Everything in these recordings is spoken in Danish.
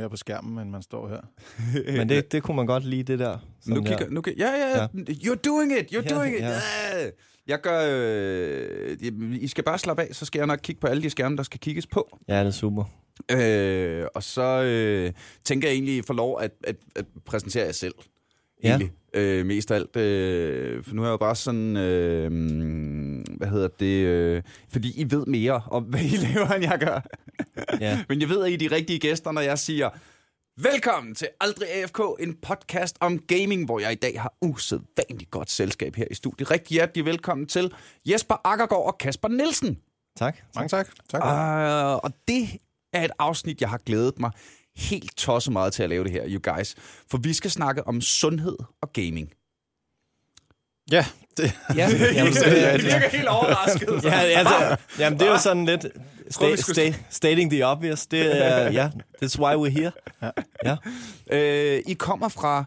mere på skærmen, end man står her. Men det, det kunne man godt lide, det der. Nu kigger, nu, kigger- ja, ja, ja, you're doing it, you're Ja, doing it. ja. Ja. Jeg gør, øh, I skal bare slappe af, så skal jeg nok kigge på alle de skærme, der skal kigges på. Ja, det er super. Øh, og så øh, tænker jeg egentlig, at I får lov at, at, at præsentere jer selv. Ja. Egentlig. Øh, mest af alt. Øh, for nu er jeg jo bare sådan... Øh, hvad hedder det? Øh, fordi I ved mere om, hvad I laver, end jeg gør. Ja. Men jeg ved, at I er de rigtige gæster, når jeg siger... Velkommen til Aldrig AFK, en podcast om gaming, hvor jeg i dag har usædvanligt godt selskab her i studiet. Rigtig hjertelig velkommen til Jesper Akkergaard og Kasper Nielsen. Tak. Mange tak. tak. Uh, og det er et afsnit, jeg har glædet mig helt tosset meget til at lave det her, you guys. For vi skal snakke om sundhed og gaming. Ja, det, Ja, jamen, det, er- virker helt overrasket. ja, altså, jamen, det er jo sådan lidt sta- sta- stating the obvious. Det er, ja, that's why we're here. Ja. Øh, I kommer fra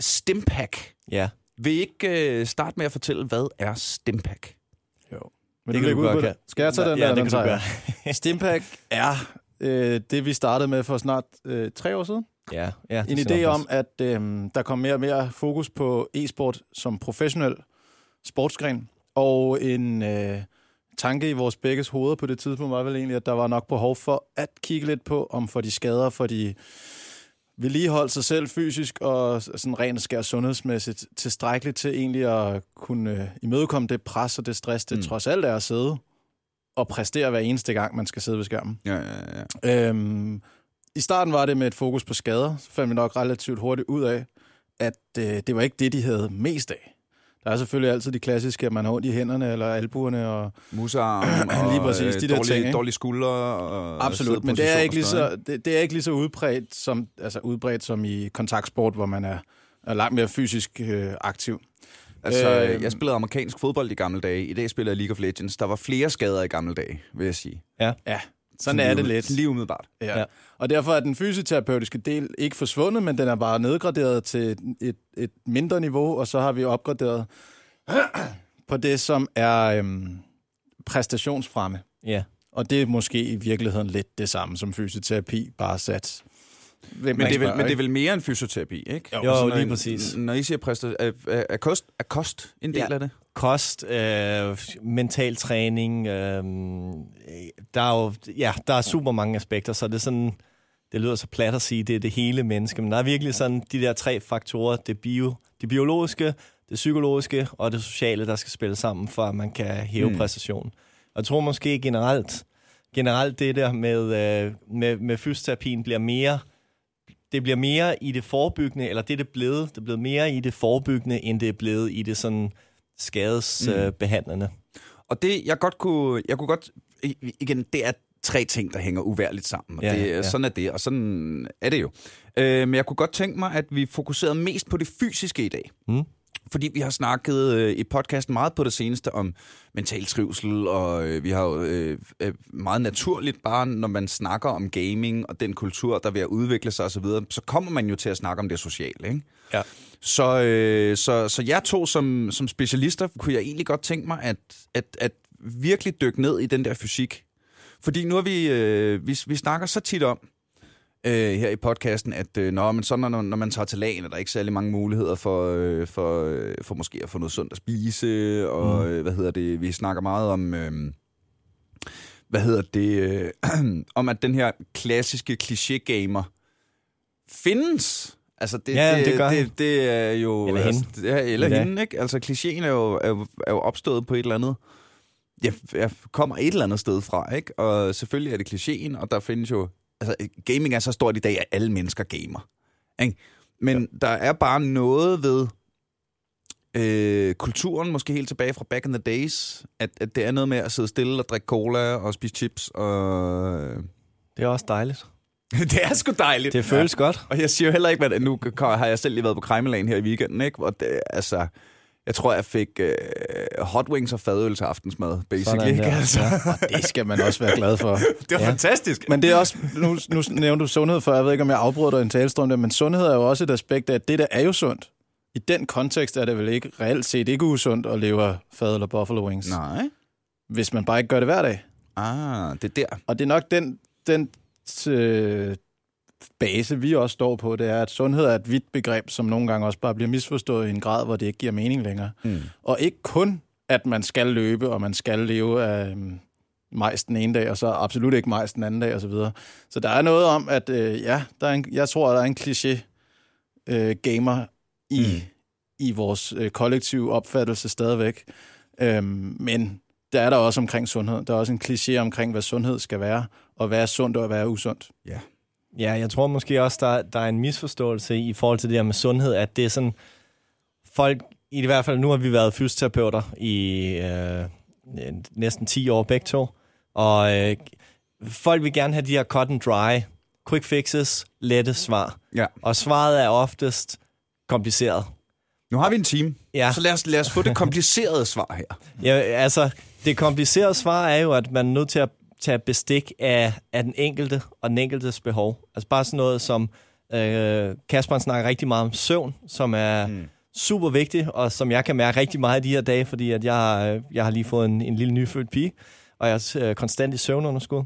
Stimpack. Ja, Vil I ikke øh, starte med at fortælle, hvad er Stimpack? jo. Det Men kan du ud godt, på det? Skal jeg tage den? Ja, eller det den kan du tager jeg? Stimpack er øh, det, vi startede med for snart øh, tre år siden. ja, ja. En idé om, at øh, der kom mere og mere fokus på e-sport som professionel sportsgren. Og en øh, tanke i vores begges hoveder på det tidspunkt var vel egentlig, at der var nok behov for at kigge lidt på, om for de skader, for de vedligeholde sig selv fysisk og sådan rent skær sundhedsmæssigt tilstrækkeligt til egentlig at kunne øh, imødekomme det pres og det stress, det mm. trods alt er at sidde og præstere hver eneste gang, man skal sidde ved skærmen. Ja, ja, ja. Øhm, I starten var det med et fokus på skader, så fandt vi nok relativt hurtigt ud af, at øh, det var ikke det, de havde mest af. Der er selvfølgelig altid de klassiske, at man har ondt i hænderne eller albuerne. Og, Musearm Lige og præcis, øh, de der dårlige, ting, ikke? dårlige skuldre. Og absolut, men det er, ikke lige så, det, det er ikke lige så udbredt som, altså udbredt som i kontaktsport, hvor man er, er langt mere fysisk øh, aktiv. Altså, Øhm. jeg spillede amerikansk fodbold i gamle dage. I dag spiller jeg League of Legends. Der var flere skader i gamle dage, vil jeg sige. Ja, sådan er det lidt. Lige umiddelbart. Ja. Ja. ja. Og derfor er den fysioterapeutiske del ikke forsvundet, men den er bare nedgraderet til et, et mindre niveau, og så har vi opgraderet på det, som er øhm, præstationsfremme. Ja. Og det er måske i virkeligheden lidt det samme som fysioterapi, bare sat. Men det, er vel, men det er vel mere end fysioterapi, ikke? Jo, når lige I- præcis. Når I siger præstation, er, er, kost, er kost en del Ja. af det? Kost, øh, mental træning, øh, der er jo, ja, der er super mange aspekter, så det er sådan, det lyder så plat at sige, det er det hele menneske, men der er virkelig sådan de der tre faktorer, det, bio, det biologiske, det psykologiske og det sociale, der skal spille sammen, for at man kan hæve Mm. mm. præstationen. Og jeg tror måske generelt, generelt det der med, øh, med, med fysioterapien bliver mere, det bliver mere i det forebyggende, eller det er det blevet, det er blevet mere i det forebyggende, end det er blevet i det sådan skadesbehandlende. Mm. Og det, jeg godt kunne, jeg kunne godt, igen, det er tre ting, der hænger uværligt sammen. Og Ja, det, ja. Sådan er det, og sådan er det jo. Øh, men jeg kunne godt tænke mig, at vi fokuserede mest på det fysiske i dag. Mm. Fordi vi har snakket øh, i podcasten meget på det seneste om mental trivsel, og øh, vi har jo øh, øh, meget naturligt bare, når man snakker om gaming og den kultur, der er ved at udvikle sig osv., så, så kommer man jo til at snakke om det sociale, ikke? Ja. Så, øh, så, så jeg to som, som specialister, kunne jeg egentlig godt tænke mig at, at, at virkelig dykke ned i den der fysik. Fordi nu er vi, øh, vi, vi snakker så tit om, øh, her i podcasten, at øh, når, men så når, når man tager til lagen, er der ikke særlig mange muligheder for, øh, for, øh, for måske at få noget sundt at spise, og Mm. øh, hvad hedder det, vi snakker meget om, øh, hvad hedder det, øh, om at den her klassiske kliché-gamer findes. Altså det, Ja, det, det gør det, han. det er jo... Eller altså, hende. Ja, eller Ja. hende, ikke? Altså klichéen er jo, er, jo, er jo opstået på et eller andet... Jeg, jeg kommer et eller andet sted fra, ikke? Og selvfølgelig er det klichéen, og der findes jo... Altså, gaming er så stort i dag, at alle mennesker gamer. Ikke? Men ja. der er bare noget ved øh, kulturen, måske helt tilbage fra back in the days, at, at det er noget med at sidde stille og drikke cola og spise chips. Og... Det er også dejligt. det er sgu dejligt. Det føles ja. godt. Og jeg siger jo heller ikke, at nu har jeg selv lige været på Krejmelagen her i weekenden, ikke? Og det, altså, jeg tror, jeg fik øh, hot wings og fadøl til aftensmad, basically. Ikke? Altså, Ja. Det skal man også være glad for. det var ja. Fantastisk. Men det er også, nu, nu nævnte du sundhed før, jeg ved ikke, om jeg afbryder dig en talestrøm der, men sundhed er jo også et aspekt af, at det der er jo sundt. I den kontekst er det vel ikke reelt set ikke usundt at leve af fad eller buffalo wings, Nej. hvis man bare ikke gør det hver dag. Ah, det er der. Og det er nok den, den øh, base, vi også står på, det er, at sundhed er et vidt begreb, som nogle gange også bare bliver misforstået i en grad, hvor det ikke giver mening længere. Mm. Og ikke kun, at man skal løbe, og man skal leve af øhm, majs den ene dag, og så absolut ikke majs den anden dag, osv. Så, videre. så der er noget om, at øh, ja, der er en, jeg tror, der er en kliché øh, gamer i, mm. i vores øh, kollektive opfattelse stadigvæk. Øhm, men der er der også omkring sundhed. Der er også en kliché omkring, hvad sundhed skal være, og hvad er sundt og hvad er usundt. Ja. Ja, jeg tror måske også, der, der er en misforståelse i forhold til det her med sundhed, at det er sådan, folk, i hvert fald nu har vi været fysioterapeuter i øh, næsten 10 år begge to, og øh, folk vil gerne have de her cut and dry, quick fixes, lette svar. Ja. Og svaret er oftest kompliceret. Nu har vi en team, Ja. så lad os, lad os få det komplicerede svar her. Ja, altså, det komplicerede svar er jo, at man er nødt til at tage bestik af, af den enkelte og den enkeltes behov. Altså bare sådan noget som, øh, Kasper snakker rigtig meget om søvn, som er mm. super vigtig, og som jeg kan mærke rigtig meget i de her dage, fordi at jeg, øh, jeg har lige fået en, en lille nyfødt pige, og jeg er øh, konstant i søvnunderskud.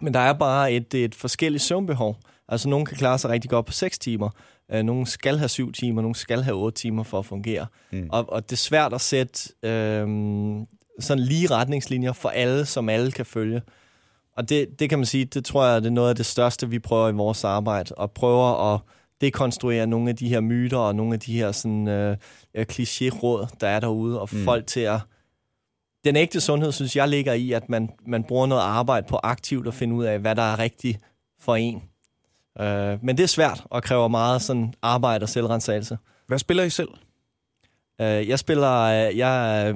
Men der er bare et, et forskelligt søvnbehov. Altså, nogen kan klare sig rigtig godt på 6 timer. Øh, nogen skal have 7 timer, nogen skal have 8 timer for at fungere. Mm. Og, og det er svært at sætte øh, sådan lige retningslinjer for alle, som alle kan følge. Og det, det kan man sige, det tror jeg, det er noget af det største, vi prøver i vores arbejde, og prøver at dekonstruere nogle af de her myter og nogle af de her sådan, øh, kliché-råd, der er derude, og mm. folk til at... Den ægte sundhed, synes jeg, ligger i, at man, man bruger noget arbejde på aktivt at finde ud af, hvad der er rigtigt for en. Øh, men det er svært og kræver meget sådan arbejde og selvrensagelse. Hvad spiller I selv? Øh, jeg spiller... Øh, jeg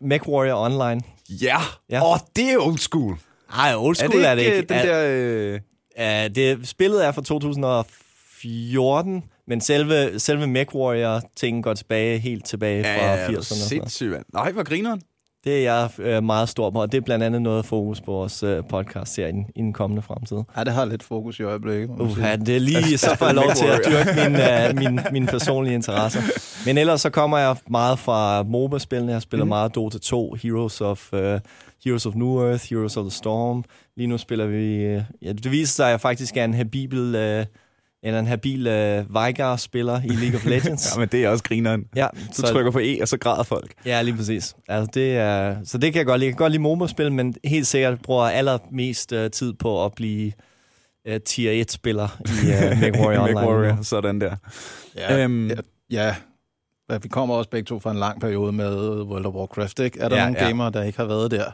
MechWarrior Online. Ja, Ja. Åh, det er old school. Nej, old Er school det er det øh, ikke. den Er- der... Øh... Ja, det, spillet er fra 2014, men selve, selve MechWarrior-tingen går tilbage, helt tilbage fra Ja, 80'erne. ja, og sådan noget. sindssygt, mand. Nej, hvor grineren. Det er jeg øh, meget stor på, og det er blandt andet noget fokus på vores øh, podcast her i den, i den kommende fremtid. Ja, det har lidt fokus i øjeblikket. Uh, ja, det er lige, så får jeg lov til at dyrke mine, uh, mine, mine personlige interesser. Men ellers så kommer jeg meget fra MOBA-spillene. Jeg spiller mm. meget Dota 2, Heroes of, uh, Heroes of New Earth, Heroes of the Storm. Lige nu spiller vi... Uh, ja, det viser sig, at jeg faktisk er en habil... Uh, eller en habil uh, Veigar-spiller i League of Legends. Ja, men det er også grineren. ja, Så trykker på E, og så græder folk. Ja, lige præcis. Altså, det er, så det kan jeg godt lide. Jeg kan godt lide MOBA-spil, men helt sikkert bruger jeg allermest uh, tid på at blive uh, tier 1-spiller i uh, MechWarrior Online. MechWarrior, sådan der. Ja, Øhm. ja, ja. Ja, vi kommer også begge to fra en lang periode med World of Warcraft, ikke? Er der Ja, ja, nogle ja. gamere, der ikke har været der?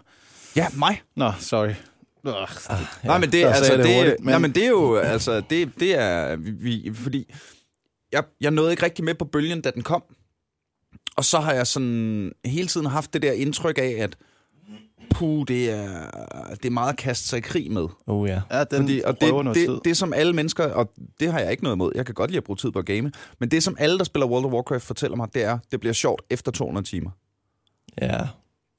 Ja, mig. Nå, sorry. Ugh. Ja. Nej, men det, altså, det, det hurtigt, men- nej, men det er jo, altså, det, det er, vi, fordi jeg, jeg nåede ikke rigtig med på bølgen, da den kom. Og så har jeg sådan hele tiden haft det der indtryk af, at puh, det er, det er meget at kaste sig i krig med. Oh ja. Ja, den Fordi, og det, noget tid. det, det, som alle mennesker, og det har jeg ikke noget imod, jeg kan godt lide at bruge tid på at game, men det, som alle, der spiller World of Warcraft, fortæller mig, det er, det bliver sjovt efter 200 timer. Ja.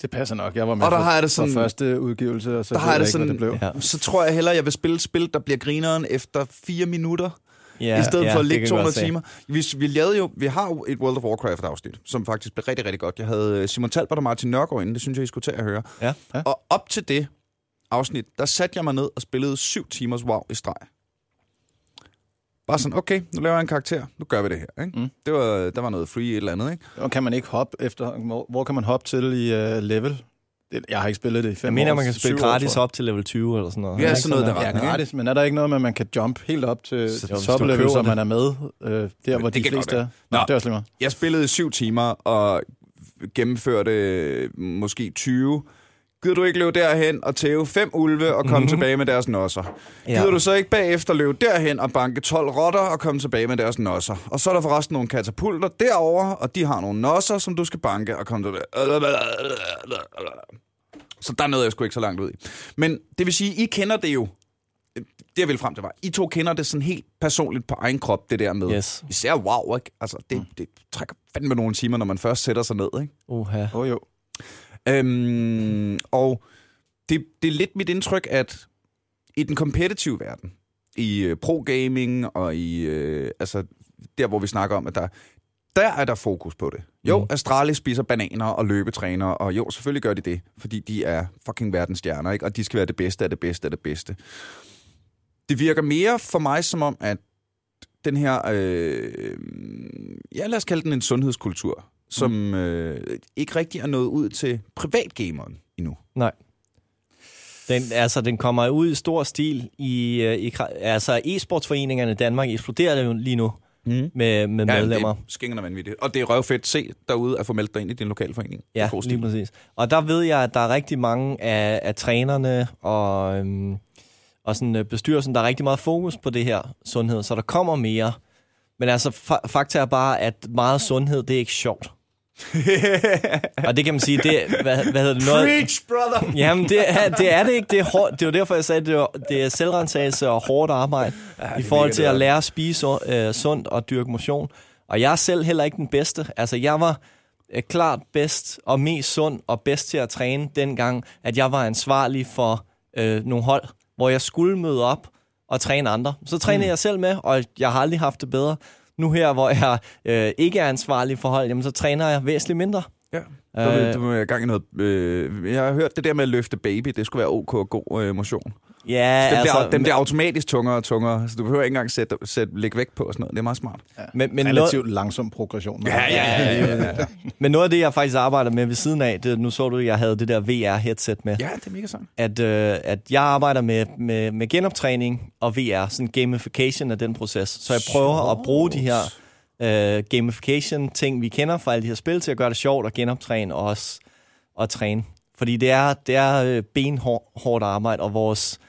Det passer nok. Jeg var med Og der for, har jeg det sådan- for første udgivelse, og så Der har jeg det ikke, sådan- det blev. ja. Så tror jeg hellere, jeg vil spille et spil, der bliver grineren efter fire minutter, ja i stedet ja, for at ligge kan 200 jeg godt se. timer. Vi, vi, lavede jo, vi har jo et World of Warcraft-afsnit, som faktisk blev rigtig, rigtig godt. Jeg havde øh, Simon Talbot og Martin Nørgaard inde, det synes jeg, I skulle tage at høre. Ja. Ja. Og op til det afsnit, der satte jeg mig ned og spillede syv timers WoW i streg. Bare sådan, okay, nu laver jeg en karakter, nu gør vi det her. Ikke? Mm. Det var, der var noget free et eller andet, ikke? Og kan man ikke hoppe efter... Hvor, hvor kan man hoppe til i uh, level? Jeg har ikke spillet det i fem Jeg mener, år. man kan spille år, gratis jeg. op til level 20 eller sådan noget. Ja, Er sådan noget der Ja, retning, ikke? gratis, men er der ikke noget med, at man kan jump helt op til Så hvis du top level, køber så man er med øh, der, hvor det de fleste er? Nå, Nå. det er også lige meget. Jeg spillede i syv timer og gennemførte måske 20. Gider du ikke løbe derhen og tæve fem ulve og komme mm-hmm. tilbage med deres nosser? Ja. Gider du så ikke bagefter løbe derhen og banke 12 rotter og komme tilbage med deres nosser? Og så er der forresten nogle katapulter derover, og de har nogle nosser, som du skal banke og komme tilbage. Så der nåede jeg sgu ikke så langt ud i. Men det vil sige, I kender det jo. Det jeg ville frem til var, I to kender det sådan helt personligt på egen krop, det der med. Yes. Især wow, ikke? Altså, det, det trækker fandme nogle timer, når man først sætter sig ned, ikke? Åh oh, jo. Øhm, og det, det er lidt mit indtryk, at i den competitive verden, i øh, pro-gaming og i, øh, altså der, hvor vi snakker om, at der, der er der fokus på det. Jo, Mhm. Astralis spiser bananer og løbetræner, og jo, selvfølgelig gør de det, fordi de er fucking verdensstjerner, ikke? Og de skal være det bedste af det bedste af det bedste. Det virker mere for mig som om, at den her, øh, ja lad os kalde den en sundhedskultur, som Mm. øh, ikke rigtig er nået ud til privatgameren endnu. Nej. Den, altså, den kommer ud i stor stil i, øh, i altså e-sportsforeningerne i Danmark eksploderer jo lige nu Mm. med, med medlemmer. det er skingerne vanvittigt. Og det er røvfedt. Se derude at få meldt dig ind i din lokale forening. Ja, lige præcis. Og der ved jeg, at der er rigtig mange af, af trænerne og, øhm, og sådan, øh, bestyrelsen, der er rigtig meget fokus på det her sundhed, så der kommer mere. Men altså, fa- fakta er bare, at meget sundhed, det er ikke sjovt. og det kan man sige, det hvad, hvad hedder det? Noget, Preach, brother! Jamen, det er, det er det ikke. Det er, hårdt. det jo derfor, jeg sagde, at det er, det er selvrensagelse og hårdt arbejde ja, i forhold til at lære at spise øh, sundt og dyrke motion. Og jeg er selv heller ikke den bedste. Altså, jeg var øh, klart bedst og mest sund og bedst til at træne dengang, at jeg var ansvarlig for øh, nogle hold, hvor jeg skulle møde op og træne andre. Så trænede mm. jeg selv med, og jeg har aldrig haft det bedre. Nu her, hvor jeg øh, ikke er ansvarlig for hold, jamen, så træner jeg væsentligt mindre. Ja. Du, Øh. øh, du må i gang i noget... Øh, jeg har hørt det der med at løfte baby. Det skulle være ok og god øh, motion. Ja, Den, bliver, altså, den bliver automatisk tungere og tungere, så du behøver ikke engang sætte, sætte, lægge vægt på og sådan noget. Det er meget smart. men, men noget, Relativt langsom progression. ja, ja. Men noget af det, jeg faktisk arbejder med ved siden af, det, nu så du, at jeg havde det der VR-headset med, Ja, det er mega sådan. at, øh, at jeg arbejder med, med, med genoptræning og VR, sådan gamification af den proces. Så jeg prøver at bruge de her øh, gamification-ting, vi kender fra alle de her spil, til at gøre det sjovt at genoptræne og også at træne. Fordi det er, det er øh, benhårdt arbejde, og vores,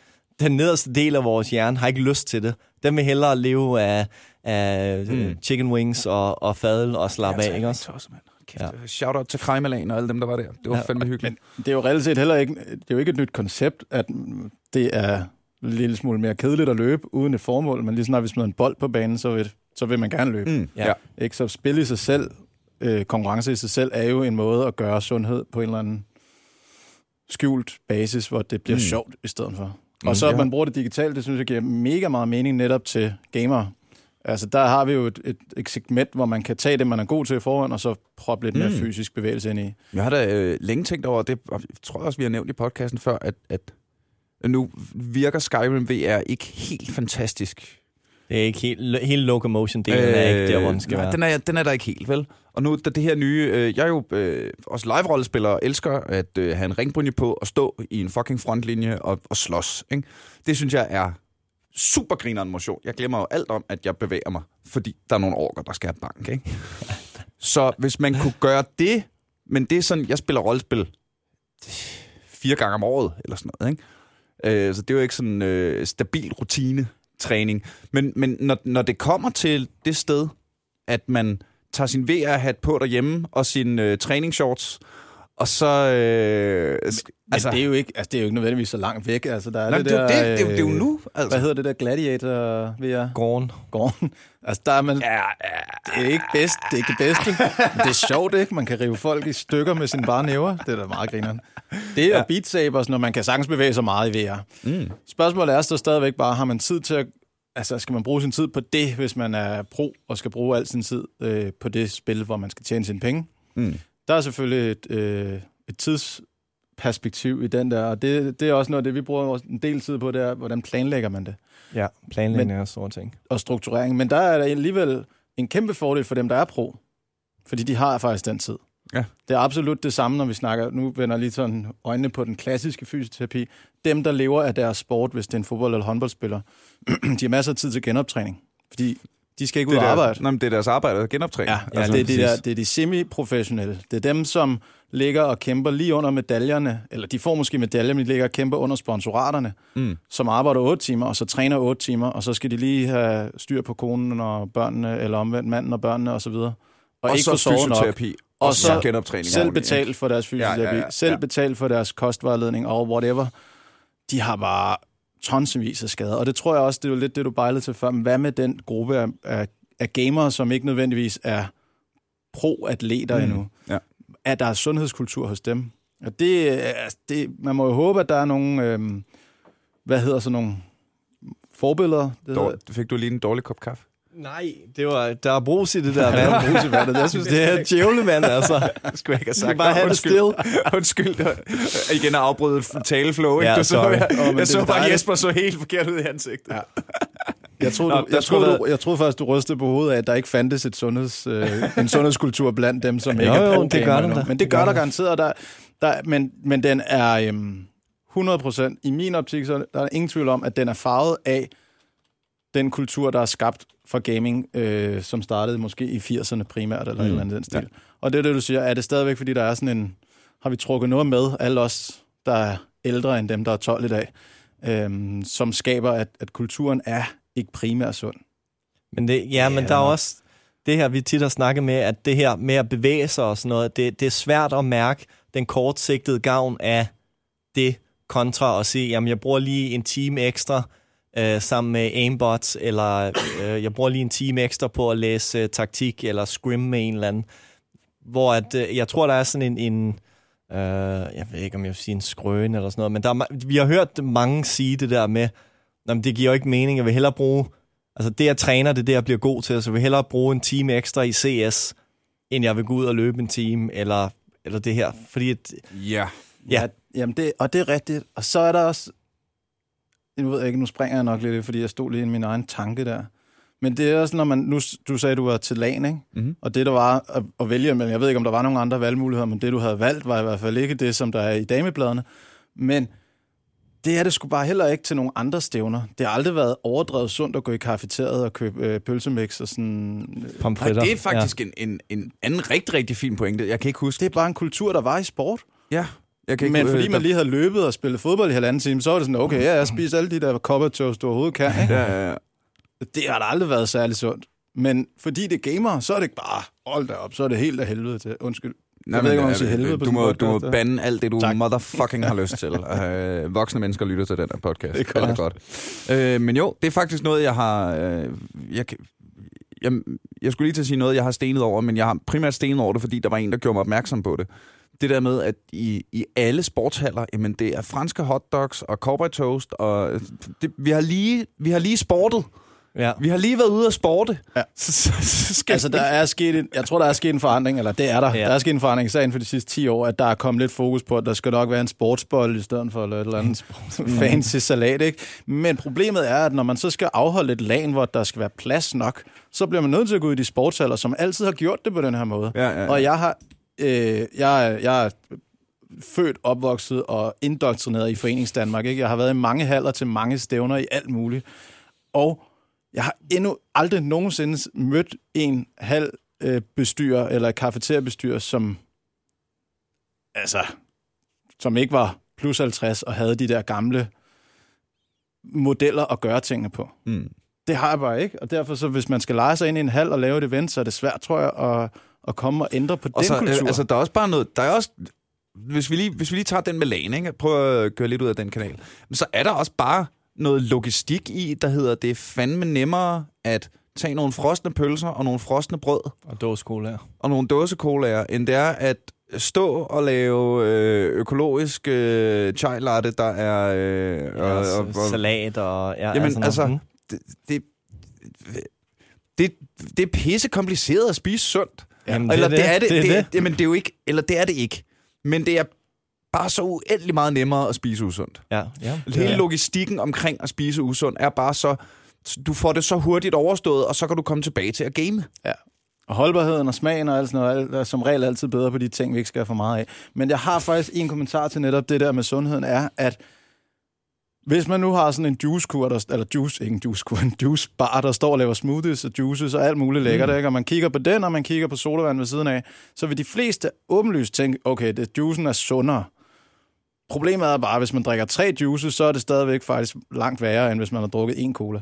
den nederste del af vores hjerne har ikke lyst til det. Den vil hellere leve af, af mm. Mm. chicken wings og, og fadel og slappe af, ikke også? Kæft, ja. Shout-out til Krejmelan og alle dem, der var der. Det var Ja, ja, fandme hyggeligt. Men det er jo reelt set heller ikke, det er jo ikke et nyt koncept, at det er en lille smule mere kedeligt at løbe uden et formål, men lige snart vi smider en bold på banen, så vil, så vil man gerne løbe. Mm. Ja. ja. Ikke? Så spil i sig selv, øh, konkurrence i sig selv, er jo en måde at gøre sundhed på en eller anden skjult basis, hvor det bliver. Mm. sjovt i stedet for. Mm, Og så at ja. man bruger det digitalt, det synes jeg giver mega meget mening netop til gamere. Altså der har vi jo et, et, et segment, hvor man kan tage det, man er god til i forhånd, og så proppe lidt mere Mm. fysisk bevægelse ind i. Jeg har da øh, længe tænkt over, det jeg tror også, vi har nævnt i podcasten før, at, at nu virker Skyrim VR ikke helt fantastisk. Det er ikke helt, hele locomotion-delen øh, er ikke der, hvor den skal nej, være. Den er, den er der ikke helt, vel? Og nu, da det her nye... Øh, jeg er jo øh, også live-rollespiller elsker at øh, have en ringbrynje på og stå i en fucking frontlinje og, og slås. Ikke? Det synes jeg er super grineren motion. Jeg glemmer jo alt om, at jeg bevæger mig, fordi der er nogle orker, der skal have bank. Ikke? Så hvis man kunne gøre det, men det er sådan, jeg spiller rollespil fire gange om året, eller sådan noget. Ikke? Øh, så det er jo ikke sådan øh, stabil rutine træning. Men, men når, når det kommer til det sted, at man tager sin VR-hat på derhjemme og sin øh, træningsshorts, og så... Øh, Altså, altså, det er jo ikke, altså, det er jo ikke nødvendigvis så langt væk. Altså, der er nej, det, er der, det, det, det er jo øh, nu. Altså. Hvad hedder det der Gladiator VR? Gården. Gården. Altså, der er man... Ja, ja, Det er ikke bedst, det er ikke det bedste. Men det er sjovt, ikke? Man kan rive folk i stykker med sine bare næver. Det er da meget grineren. Det er ja. Beat Sabers, når man kan sagtens bevæge sig meget i VR. Mm. Spørgsmålet er så stadigvæk bare, har man tid til at... Altså, skal man bruge sin tid på det, hvis man er pro, og skal bruge al sin tid øh, på det spil, hvor man skal tjene sine penge? Mm. Der er selvfølgelig et, øh, et tidsperspektiv i den der, og det, det er også noget af det, vi bruger en del tid på, det er, hvordan planlægger man det? Ja, planlægning er sådan ting. og strukturering. Men der er der alligevel en kæmpe fordel for dem, der er pro. Fordi de har faktisk den tid. Ja. Det er absolut det samme, når vi snakker, nu vender lige sådan øjnene på den klassiske fysioterapi. Dem, der lever af deres sport, hvis det er en fodbold- eller håndboldspiller, de har masser af tid til genoptræning. Fordi de skal ikke ud og arbejde. nej, men det er deres arbejde at genoptræne. Ja, ja Altså, det, er de der, det er de semi-professionelle. Det er dem, som ligger og kæmper lige under medaljerne, eller de får måske medaljer, men de ligger og kæmper under sponsoraterne, Mm. som arbejder 8 timer, og så træner 8 timer, og så skal de lige have styr på konen og børnene, eller omvendt manden og børnene osv. Og, og Og ikke så få sovet nok. fysioterapi. Og Og så genoptræning. Selv betalt for deres fysioterapi, Ja, ja, ja, selv ja. betalt for deres kostvejledning og whatever. De har bare tonsvis af skader. Og det tror jeg også, det er jo lidt det, du bejlede til før. Men hvad med den gruppe af, af, af gamere, som ikke nødvendigvis er pro-atleter mm. Endnu? ja. Er der sundhedskultur hos dem? Og det, altså, det, man må jo håbe, at der er nogle, øhm, hvad hedder sådan nogle forbilleder? Det Dår, fik du lige en dårlig kop kaffe? Nej, det var, der er brus i det der vand. Er brus i vandet. Jeg synes, det er djævlemand, altså. Det skulle jeg ikke have sagt. bare have det Undskyld. Undskyld. Igen at afbryde et taleflow. Ikke? Ja, du så, sorry. jeg, men jeg det er så bare dejligt. Jesper så helt forkert ud i ansigtet. Ja. Jeg troede, Nå, du, jeg, troede, du, jeg troede faktisk, du rystede på hovedet af, at der ikke fandtes et sundheds, øh, en sundhedskultur blandt dem, som ikke Jo, er jo, pro det gør der. Men det, gør der garanteret. Der, der, men, men den er øhm, 100 procent, i min optik, så er der er ingen tvivl om, at den er farvet af den kultur, der er skabt for gaming, øh, som startede måske i 80'erne primært, eller mm. et eller andet i den stil. Ja. Og det er det, du siger. Er det stadigvæk, fordi der er sådan en... Har vi trukket noget med, alle os, der er ældre end dem, der er 12 i dag, øhm, som skaber, at, at kulturen er ikke primært sund. Men det, ja, men Ja. der er også det her, vi tit har snakket med, at det her med at bevæge sig og sådan noget, det, det er svært at mærke den kortsigtede gavn af det, kontra at sige, jamen jeg bruger lige en time ekstra øh, sammen med aimbots, eller øh, jeg bruger lige en time ekstra på at læse øh, taktik, eller scrim med en eller anden. Hvor at, øh, jeg tror, der er sådan en, en øh, jeg ved ikke, om jeg vil sige en skrøn eller sådan noget, men der er, vi har hørt mange sige det der med, jamen, det giver jo ikke mening, jeg vil hellere bruge Altså det, jeg træner, det er det, jeg bliver god til. Så jeg vil hellere bruge en time ekstra i CS, end jeg vil gå ud og løbe en time, eller, eller det her. Fordi at, Ja. Ja. Jamen det, og det er rigtigt. Og så er der også... Nu ved jeg ikke, nu springer jeg nok lidt, fordi jeg stod lige i min egen tanke der. Men det er også, når man... Nu, du sagde, du var til LAN, ikke? Mhm. Og det, der var at, at vælge mellem... Jeg ved ikke, om der var nogle andre valgmuligheder, men det, du havde valgt, var i hvert fald ikke det, som der er i damebladene. Men det er det sgu bare heller ikke til nogle andre stævner. Det har aldrig været overdrevet sundt at gå i kafeteriet og købe øh, pølsemix og sådan... Nej, pomfritter. det er faktisk ja. en, en, en anden rigtig, rigtig fin pointe. Jeg kan ikke huske Det er bare en kultur, der var i sport. Ja. Jeg kan ikke, Men øh, fordi der- man lige havde løbet og spillet fodbold i halvanden time, så var det sådan, okay, ja, jeg spiser alle de der coppertoast, du overhovedet kan. Ikke? Ja, ja, ja. Det har da aldrig været særlig sundt. Men fordi det er gamer, så er det ikke bare, hold da op, så er det helt af helvede til. Undskyld. Nej, Jeg ved ikke, om man øh, siger helvede på du sådan må, en du må podcast, bande alt det, du Tak. motherfucking har lyst til. Øh, voksne mennesker lytter til den her podcast. Det er Alt godt. Øh, men jo, det er faktisk noget, jeg har... Øh, jeg, jeg, jeg skulle lige til at sige noget, jeg har stenet over, men jeg har primært stenet over det, fordi der var en, der gjorde mig opmærksom på det. Det der med, at i, i alle sportshaller, jamen det er franske hotdogs og cowboy toast, og det, vi, har lige, vi har lige sportet. Ja. Vi har lige været ude og sporte. Ja. Så, så, så skal Altså, der er sket en, jeg tror, der er sket en forandring, eller det er der. Ja. Der er sket en forandring især inden for de sidste 10 år, at der er kommet lidt fokus på, at der skal nok være en sportsbold i stedet for et eller andet fancy salat, ikke? Men problemet er, at når man så skal afholde et lag, hvor der skal være plads nok, så bliver man nødt til at gå ud i de sportshaller, som altid har gjort det på den her måde. Ja, ja, ja. Og jeg har, øh, jeg, jeg er født, opvokset og indoktrineret i Forenings Danmark. Ikke? Jeg har været i mange haller til mange stævner i alt muligt. Og jeg har endnu aldrig nogensinde mødt en halv øh, bestyrer eller kafeteriebestyrer, som altså, som ikke var plus 50 og havde de der gamle modeller at gøre tingene på. Mm. Det har jeg bare ikke, og derfor så, hvis man skal lege sig ind i en hal og lave et event, så er det svært, tror jeg, at, at komme og ændre på Og den så, kultur. øh, altså, der er også bare noget... Der er også, hvis, vi lige, hvis vi lige tager den med lagen, ikke? prøv at køre lidt ud af den kanal, men så er der også bare noget logistik i, der hedder, det er fandme nemmere at tage nogle frosne pølser og nogle frosne brød Og dåseskole her. og nogle dåsekolaer, end det er at stå og lave øh, økologisk øh, chai latte, der er... Øh, Ja, og, og, og, salat og... Ja, Jamen, sådan altså, noget. det, det, det, det er pisse kompliceret at spise sundt. Jamen, eller det er det, det, det, er det, Jamen, det er jo ikke, eller det er det ikke. Men det er bare så uendelig meget nemmere at spise usundt. Ja, ja. Hele logistikken omkring at spise usundt er bare så... Du får det så hurtigt overstået, og så kan du komme tilbage til at game. Ja. Og holdbarheden og smagen og alt sådan noget, er som regel altid bedre på de ting, vi ikke skal have for meget af. Men jeg har faktisk en kommentar til netop det der med sundheden, er, at hvis man nu har sådan en juicekur, der, eller juice, ikke en juicekur, en juicebar, der står og laver smoothies og juices og alt muligt lækkert, mm. ikke? og man kigger på den, og man kigger på sodavand ved siden af, så vil de fleste åbenlyst tænke, okay, det, juicen er sundere. Problemet er bare, at hvis man drikker tre juices, så er det stadigvæk faktisk langt værre, end hvis man har drukket en cola.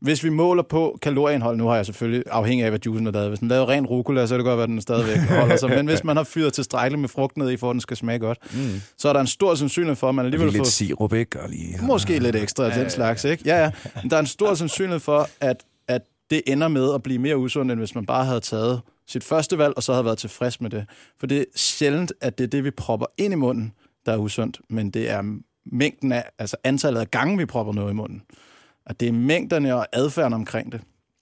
Hvis vi måler på kalorieindhold, nu har jeg selvfølgelig afhængig af, hvad juicen er lavet. Hvis den laver ren rucola, så er det godt, at den stadigvæk holder sig. Men hvis man har fyret tilstrækkeligt med frugt ned i, for at den skal smage godt, Mm. så er der en stor sandsynlighed for, at man alligevel Lige får lidt sirup, ikke? Og lige... måske lidt ekstra af den slags. Ikke? Ja, ja. Men der er en stor sandsynlighed for, at, at det ender med at blive mere usundt, end hvis man bare havde taget sit første valg, og så havde været tilfreds med det. For det er sjældent, at det er det, vi propper ind i munden, der er usundt, men det er mængden af, altså antallet af gange, vi propper noget i munden. At det er mængderne og adfærden omkring det.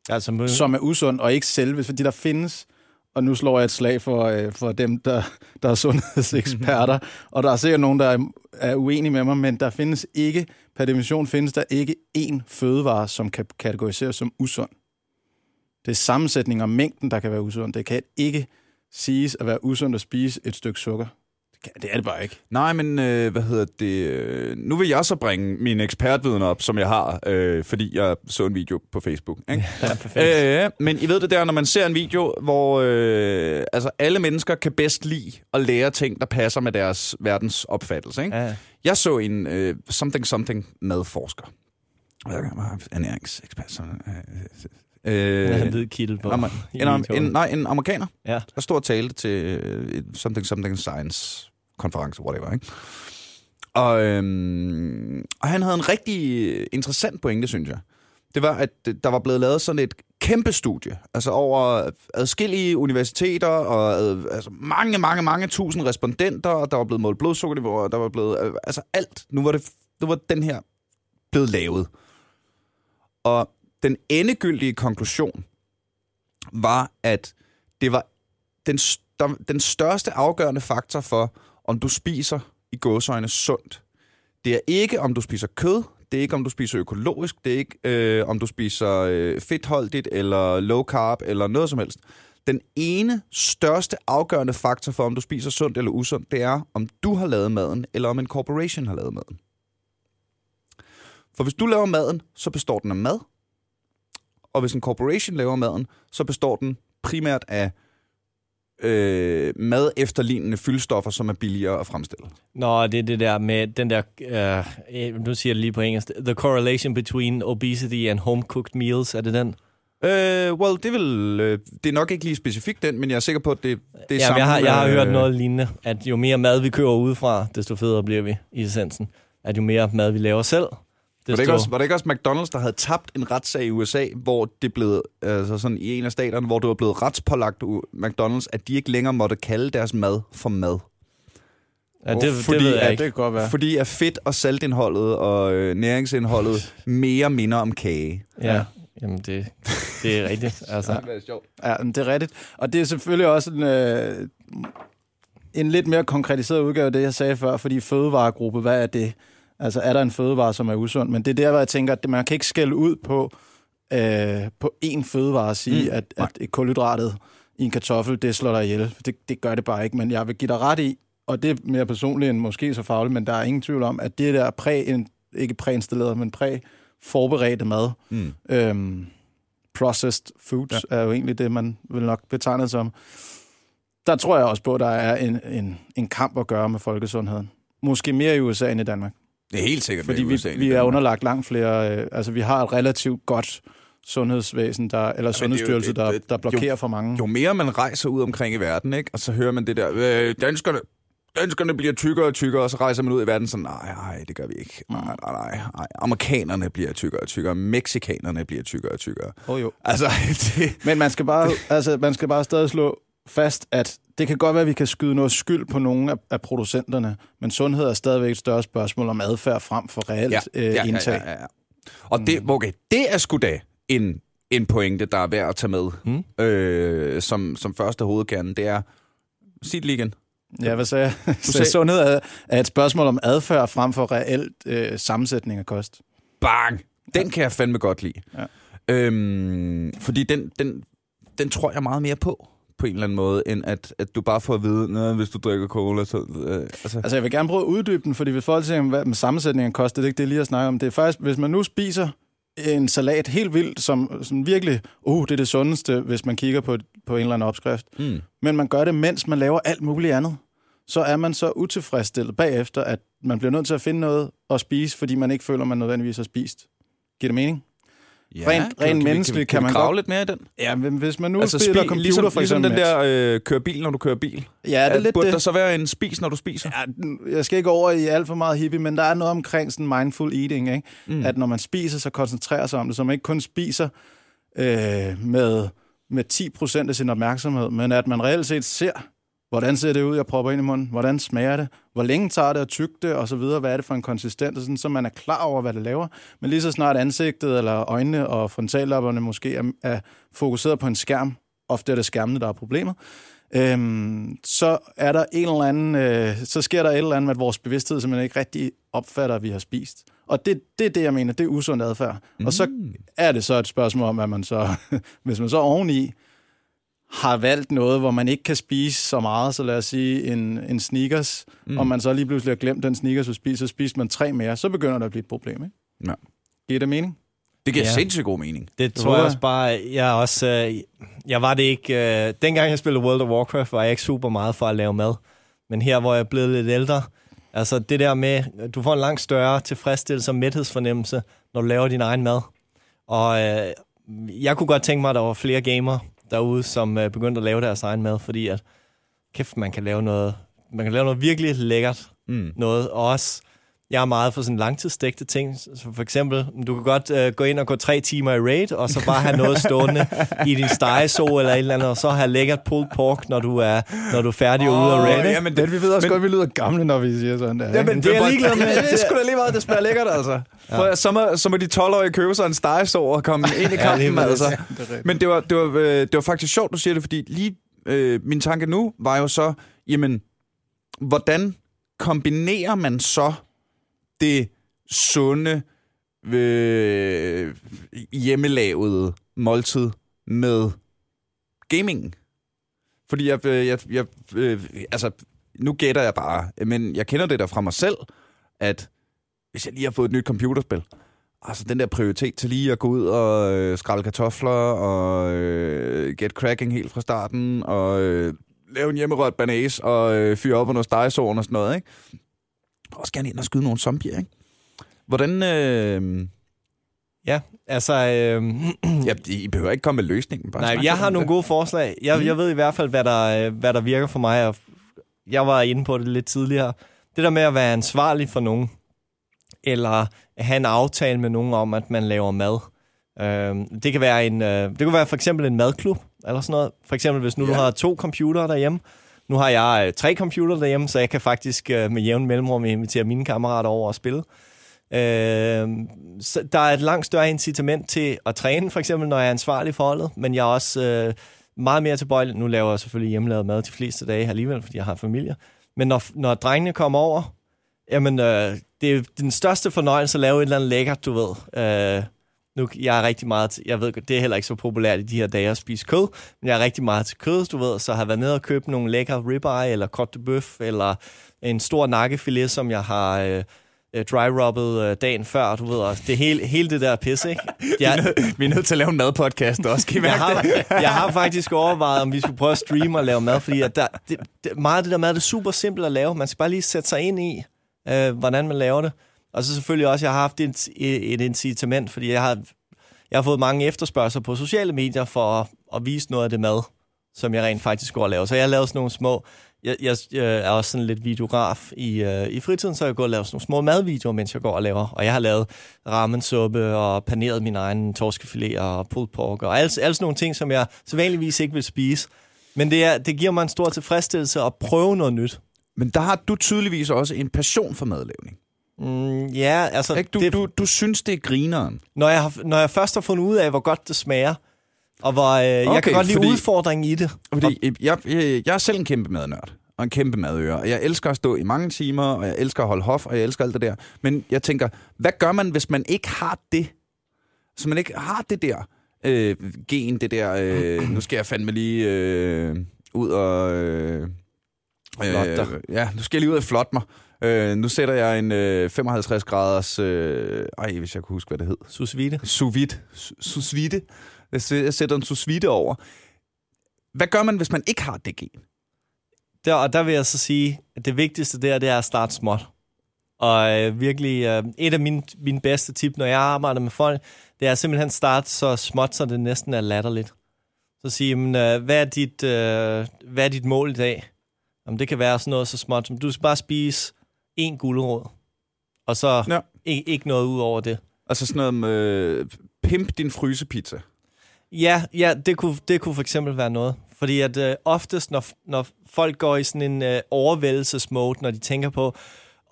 Altså, mø- som er usund, og ikke selve, fordi der findes, og nu slår jeg et slag for, øh, for dem, der, der er sundhedseksperter, og der er sikkert nogen, der er, er uenige med mig, men der findes ikke, per definition findes der ikke én fødevare, som kan kategoriseres som usund. Det er sammensætningen og mængden, der kan være usund. Det kan ikke siges at være usundt at spise et stykke sukker. Det, er det bare ikke. Nej, men øh, hvad hedder det? øh, Nu vil jeg så bringe min ekspertviden op, som jeg har, øh, fordi jeg så en video på Facebook. Ikke? ja, perfekt. Øh, men I ved det der, når man ser en video, hvor øh, altså alle mennesker kan bedst lide at lære ting, der passer med deres verdens opfattelse. Ikke? Ja. Jeg så en øh, something something madforsker. Ernæringsekspert. sådan, Øh, Øh, øh, en hvid kittel på. en, videoen. en, nej, en amerikaner, Ja. der stod og talte til øh, et something something science konference, whatever, ikke? Og, øhm, og han havde en rigtig interessant pointe, synes jeg. Det var, at der var blevet lavet sådan et kæmpe studie, altså over adskillige universiteter, og altså mange, mange, mange tusind respondenter, og der var blevet målt blodsukkerniveau, der var blevet, øh, altså alt. Nu var, det, nu var den her blevet lavet. Og den endegyldige konklusion var, at det var den, den største afgørende faktor for, om du spiser i gåsøjne sundt. Det er ikke, om du spiser kød, det er ikke, om du spiser økologisk, det er ikke, øh, om du spiser øh, fedtholdigt, eller low carb, eller noget som helst. Den ene største afgørende faktor for, om du spiser sundt eller usundt, det er, om du har lavet maden, eller om en corporation har lavet maden. For hvis du laver maden, så består den af mad, og hvis en corporation laver maden, så består den primært af øh, mad efterlignende fyldstoffer, som er billigere at fremstille. Nå, det er det der med den der, uh, nu siger jeg det lige på engelsk, the correlation between obesity and home-cooked meals, er det den? Øh, well, det, vil, øh, det er nok ikke lige specifikt den, men jeg er sikker på, at det, det er Ja, samme. jeg har, jeg har øh, hørt noget lignende, at jo mere mad vi køber udefra, desto federe bliver vi i essensen. At jo mere mad vi laver selv, Var det, desto... ikke også, var det ikke også McDonald's, der havde tabt en retssag i USA, hvor det blev, altså sådan i en af staterne, hvor det var blevet retspålagt McDonald's, at de ikke længere måtte kalde deres mad for mad. ja, det, fordi det ved jeg at Det ikke. kan godt være. Fordi at fedt og saltindholdet og øh, næringsindholdet mere minder om kage. Ja, jamen det, det er rigtigt. Altså, Det er sjovt. Ja, men det er rigtigt. Og det er selvfølgelig også en, øh, en lidt mere konkretiseret udgave af det, jeg sagde før, fordi fødevaregruppe, hvad er det? Altså, er der en fødevare, som er usund? Men det er der, hvor jeg tænker, at man kan ikke skælde ud på, øh, på én fødevare og sige, Mm, at, at et kulhydratet i en kartoffel, det slår dig ihjel. Det, det gør det bare ikke, men jeg vil give dig ret i, og det er mere personligt end måske så fagligt, men der er ingen tvivl om, at det der præ, ikke præinstalleret, men præ-forberedte mad, Mm. Øhm, processed foods ja. er jo egentlig det, man vil nok betegne som. Der tror jeg også på, at der er en, en, en kamp at gøre med folkesundheden. Måske mere i USA end i Danmark. Det er helt sikkert Fordi vi, vi er underlagt langt flere... Øh, altså, vi har et relativt godt sundhedsvæsen, der, eller sundhedsstyrelse, det- der, det- der blokerer for mange. Jo mere man rejser ud omkring i verden, ikke? og så hører man det der, øh, danskerne, danskerne bliver tykkere og tykkere, og så rejser man ud i verden sådan, nej, nej, det gør vi ikke. Nej, nej, nej, nej. Amerikanerne bliver tykkere og tykkere, mexikanerne bliver tykkere og tykkere. Oh, jo. Altså, det, Men man skal, bare, altså, man skal bare stadig slå fast, at det kan godt være, at vi kan skyde noget skyld på nogle af, af producenterne, men sundhed er stadigvæk et større spørgsmål om adfærd frem for reelt ja, øh, ja, indtag. Ja, ja, ja. Og det, okay, det er sgu da en, en pointe, der er værd at tage med Mm. øh, som, som første hovedkerne. Det er, sig det igen. Ja, hvad sagde jeg? sagde- sagde... Sundhed er, er et spørgsmål om adfærd frem for reelt øh, sammensætning af kost. Bang! Den kan jeg fandme godt lide. Ja. Øhm, fordi den, den, den tror jeg meget mere på, på en eller anden måde, end at, at du bare får at vide, "Nå, hvis du drikker cola, så... Øh, altså, Altså, jeg vil gerne prøve at uddybe den, fordi hvis folk siger, hvad med sammensætning af kost, det er ikke det, lige at snakke om. Det er faktisk, hvis man nu spiser en salat helt vildt, som, som virkelig, uh, det er det sundeste, hvis man kigger på, på en eller anden opskrift, mm. men man gør det, mens man laver alt muligt andet, så er man så utilfredsstillet bagefter, at man bliver nødt til at finde noget at spise, fordi man ikke føler, man nødvendigvis har spist. Giver det mening? Ja, rent- rent menneskeligt kan kan man vi grave godt- lidt mere i den? Ja, men hvis man nu altså, spiller spi- computer ligesom, for ligesom eksempel... den der øh, køre bil, når du kører bil. ja, det er lidt Burde det. der så være en spis, når du spiser? Ja, jeg skal ikke over i alt for meget hippie, men der er noget omkring sådan mindful eating, ikke? Mm. at når man spiser, så koncentrerer sig om det, så man ikke kun spiser øh, med, med 10% af sin opmærksomhed, men at man reelt set ser Hvordan ser det ud, jeg propper ind i munden? Hvordan smager det? Hvor længe tager det at tygge det? Og så videre. Hvad er det for en konsistens? Sådan, så man er klar over, hvad det laver. Men lige så snart ansigtet eller øjnene og frontallapperne måske er, er fokuseret på en skærm, ofte er det skærmene, der er problemet, øhm, så er der en eller anden, øh, så sker der et eller andet med vores bevidsthed, som man ikke rigtig opfatter, at vi har spist. Og det, det er det, jeg mener, det er usund adfærd. Mm. Og så er det så et spørgsmål om, at man så, hvis man så oveni har valgt noget, hvor man ikke kan spise så meget, så lad os sige en, en sneakers, mm. og man så lige pludselig har glemt den sneakers, du spiser, så spiser man tre mere, så begynder der at blive et problem, ikke? Ja. Giver det mening? Det giver ja. sindssygt god mening. Det tror jeg også bare, jeg også, øh, jeg var det ikke, øh, dengang jeg spillede World of Warcraft, var jeg ikke super meget for at lave mad. Men her, hvor jeg er blevet lidt ældre, altså det der med, du får en langt større tilfredsstillelse og mæthedsfornemmelse, når du laver din egen mad. Og øh, jeg kunne godt tænke mig, at der var flere gamere derude, som øh, begyndte at lave deres egen mad, fordi at, kæft, man kan lave noget, man kan lave noget virkelig lækkert mm. noget, og også jeg er meget for sådan langtidsstægte ting. Så for eksempel, du kan godt uh, gå ind og gå tre timer i raid, og så bare have noget stående i din stegeså eller et eller andet, og så have lækkert pulled pork, når du er, når du er færdig oh, ude af raid. Ja, men det, vi ved også men, godt, vi lyder gamle, når vi siger sådan der. Ja, men det er ligeglad med. Det, skulle da lige meget, det smager lækkert, altså. Ja. så, må, så må de 12-årige købe sig en stegeså og komme ind i kampen, ja, altså. Det men det var, det, var, øh, det var faktisk sjovt, du siger det, fordi lige øh, min tanke nu var jo så, jamen, hvordan kombinerer man så det sunde, øh, hjemmelavede måltid med gamingen. Fordi jeg, øh, jeg, jeg øh, altså, nu gætter jeg bare, men jeg kender det der fra mig selv, at hvis jeg lige har fået et nyt computerspil, altså den der prioritet til lige at gå ud og øh, skralde kartofler og øh, get cracking helt fra starten og øh, lave en hjemmerørt banase og øh, fyre op på noget stegesåren og sådan noget, ikke? Også gerne ind og skyde nogle zombier, ikke? Hvordan... Øh... Ja, altså... Øh... ja, I behøver ikke komme med løsningen. Bare Nej, jeg har nogle gode forslag. Jeg, mm. jeg ved i hvert fald, hvad der, hvad der virker for mig. Jeg var inde på det lidt tidligere. Det der med at være ansvarlig for nogen, eller have en aftale med nogen om, at man laver mad. Øh, det kan være en, øh, det kan være for eksempel en madklub, eller sådan noget. For eksempel, hvis nu ja. du har to computere derhjemme, nu har jeg øh, tre computer derhjemme, så jeg kan faktisk øh, med jævn mellemrum invitere mine kammerater over og spille. Øh, så der er et langt større incitament til at træne, for eksempel, når jeg er ansvarlig for holdet, men jeg er også øh, meget mere tilbøjelig. Nu laver jeg selvfølgelig hjemmelavet mad de fleste dage alligevel, fordi jeg har familie. Men når, når drengene kommer over, jamen, øh, det er den største fornøjelse at lave et eller andet lækkert, du ved. Øh, nu, jeg er rigtig meget, jeg ved det er heller ikke så populært i de her dage at spise kød, men jeg er rigtig meget til kød, du ved, så jeg har været nede og købt nogle lækre ribeye, eller cote de bœuf, eller en stor nakkefilet, som jeg har øh, øh dry-rubbet øh, dagen før, du ved, og det hele, hele det der pisse, ikke? Jeg, vi er nødt til at lave en madpodcast også, kan I jeg, har, jeg har faktisk overvejet, om vi skulle prøve at streame og lave mad, fordi at der, det, det, meget af det der mad det er super simpelt at lave. Man skal bare lige sætte sig ind i, øh, hvordan man laver det. Og så selvfølgelig også, jeg har haft et, et incitament, fordi jeg har, jeg har fået mange efterspørgseler på sociale medier for at, at vise noget af det mad, som jeg rent faktisk går og laver. Så jeg har lavet sådan nogle små... Jeg, jeg, jeg er også sådan lidt videograf i, øh, i fritiden, så jeg går og laver sådan nogle små madvideoer, mens jeg går og laver. Og jeg har lavet ramensuppe og paneret min egen torskefilet og pulled pork og alle, alle sådan nogle ting, som jeg sædvanligvis ikke vil spise. Men det, er, det giver mig en stor tilfredsstillelse at prøve noget nyt. Men der har du tydeligvis også en passion for madlavning. Mm, ja, altså... Ikke? Du, det, du, du synes, det er grineren. Når jeg, har, når jeg først har fundet ud af, hvor godt det smager, og hvor øh, okay, jeg kan godt lide fordi, udfordringen i det. Fordi jeg, jeg, jeg er selv en kæmpe madnørd og en kæmpe madøre. Jeg elsker at stå i mange timer, og jeg elsker at holde hof, og jeg elsker alt det der. Men jeg tænker, hvad gør man, hvis man ikke har det? Så man ikke har det der øh, gen, det der... Øh, nu skal jeg fandme lige øh, ud og... Øh, øh, ja, nu skal jeg lige ud og flotte mig. Øh, nu sætter jeg en øh, 55 graders... Øh, ej, hvis jeg kunne huske, hvad det hed. Sous vide. Sous vide. Sous vide. Jeg sætter en sous vide over. Hvad gør man, hvis man ikke har det gen? Der, og der vil jeg så sige, at det vigtigste der, det er at starte småt. Og øh, virkelig, øh, et af mine, mine bedste tip, når jeg arbejder med folk, det er simpelthen at starte så småt, så det næsten er latterligt. Så sige, men, øh, hvad, er dit, øh, hvad er dit mål i dag? Jamen, det kan være sådan noget så småt som, du skal bare spise en guldråd, og så ja. ikke, ikke noget ud over det. Altså sådan noget med pimp din frysepizza. Ja, ja det, kunne, det kunne for eksempel være noget. Fordi at øh, oftest, når, når folk går i sådan en øh, overvældelsesmode, når de tænker på,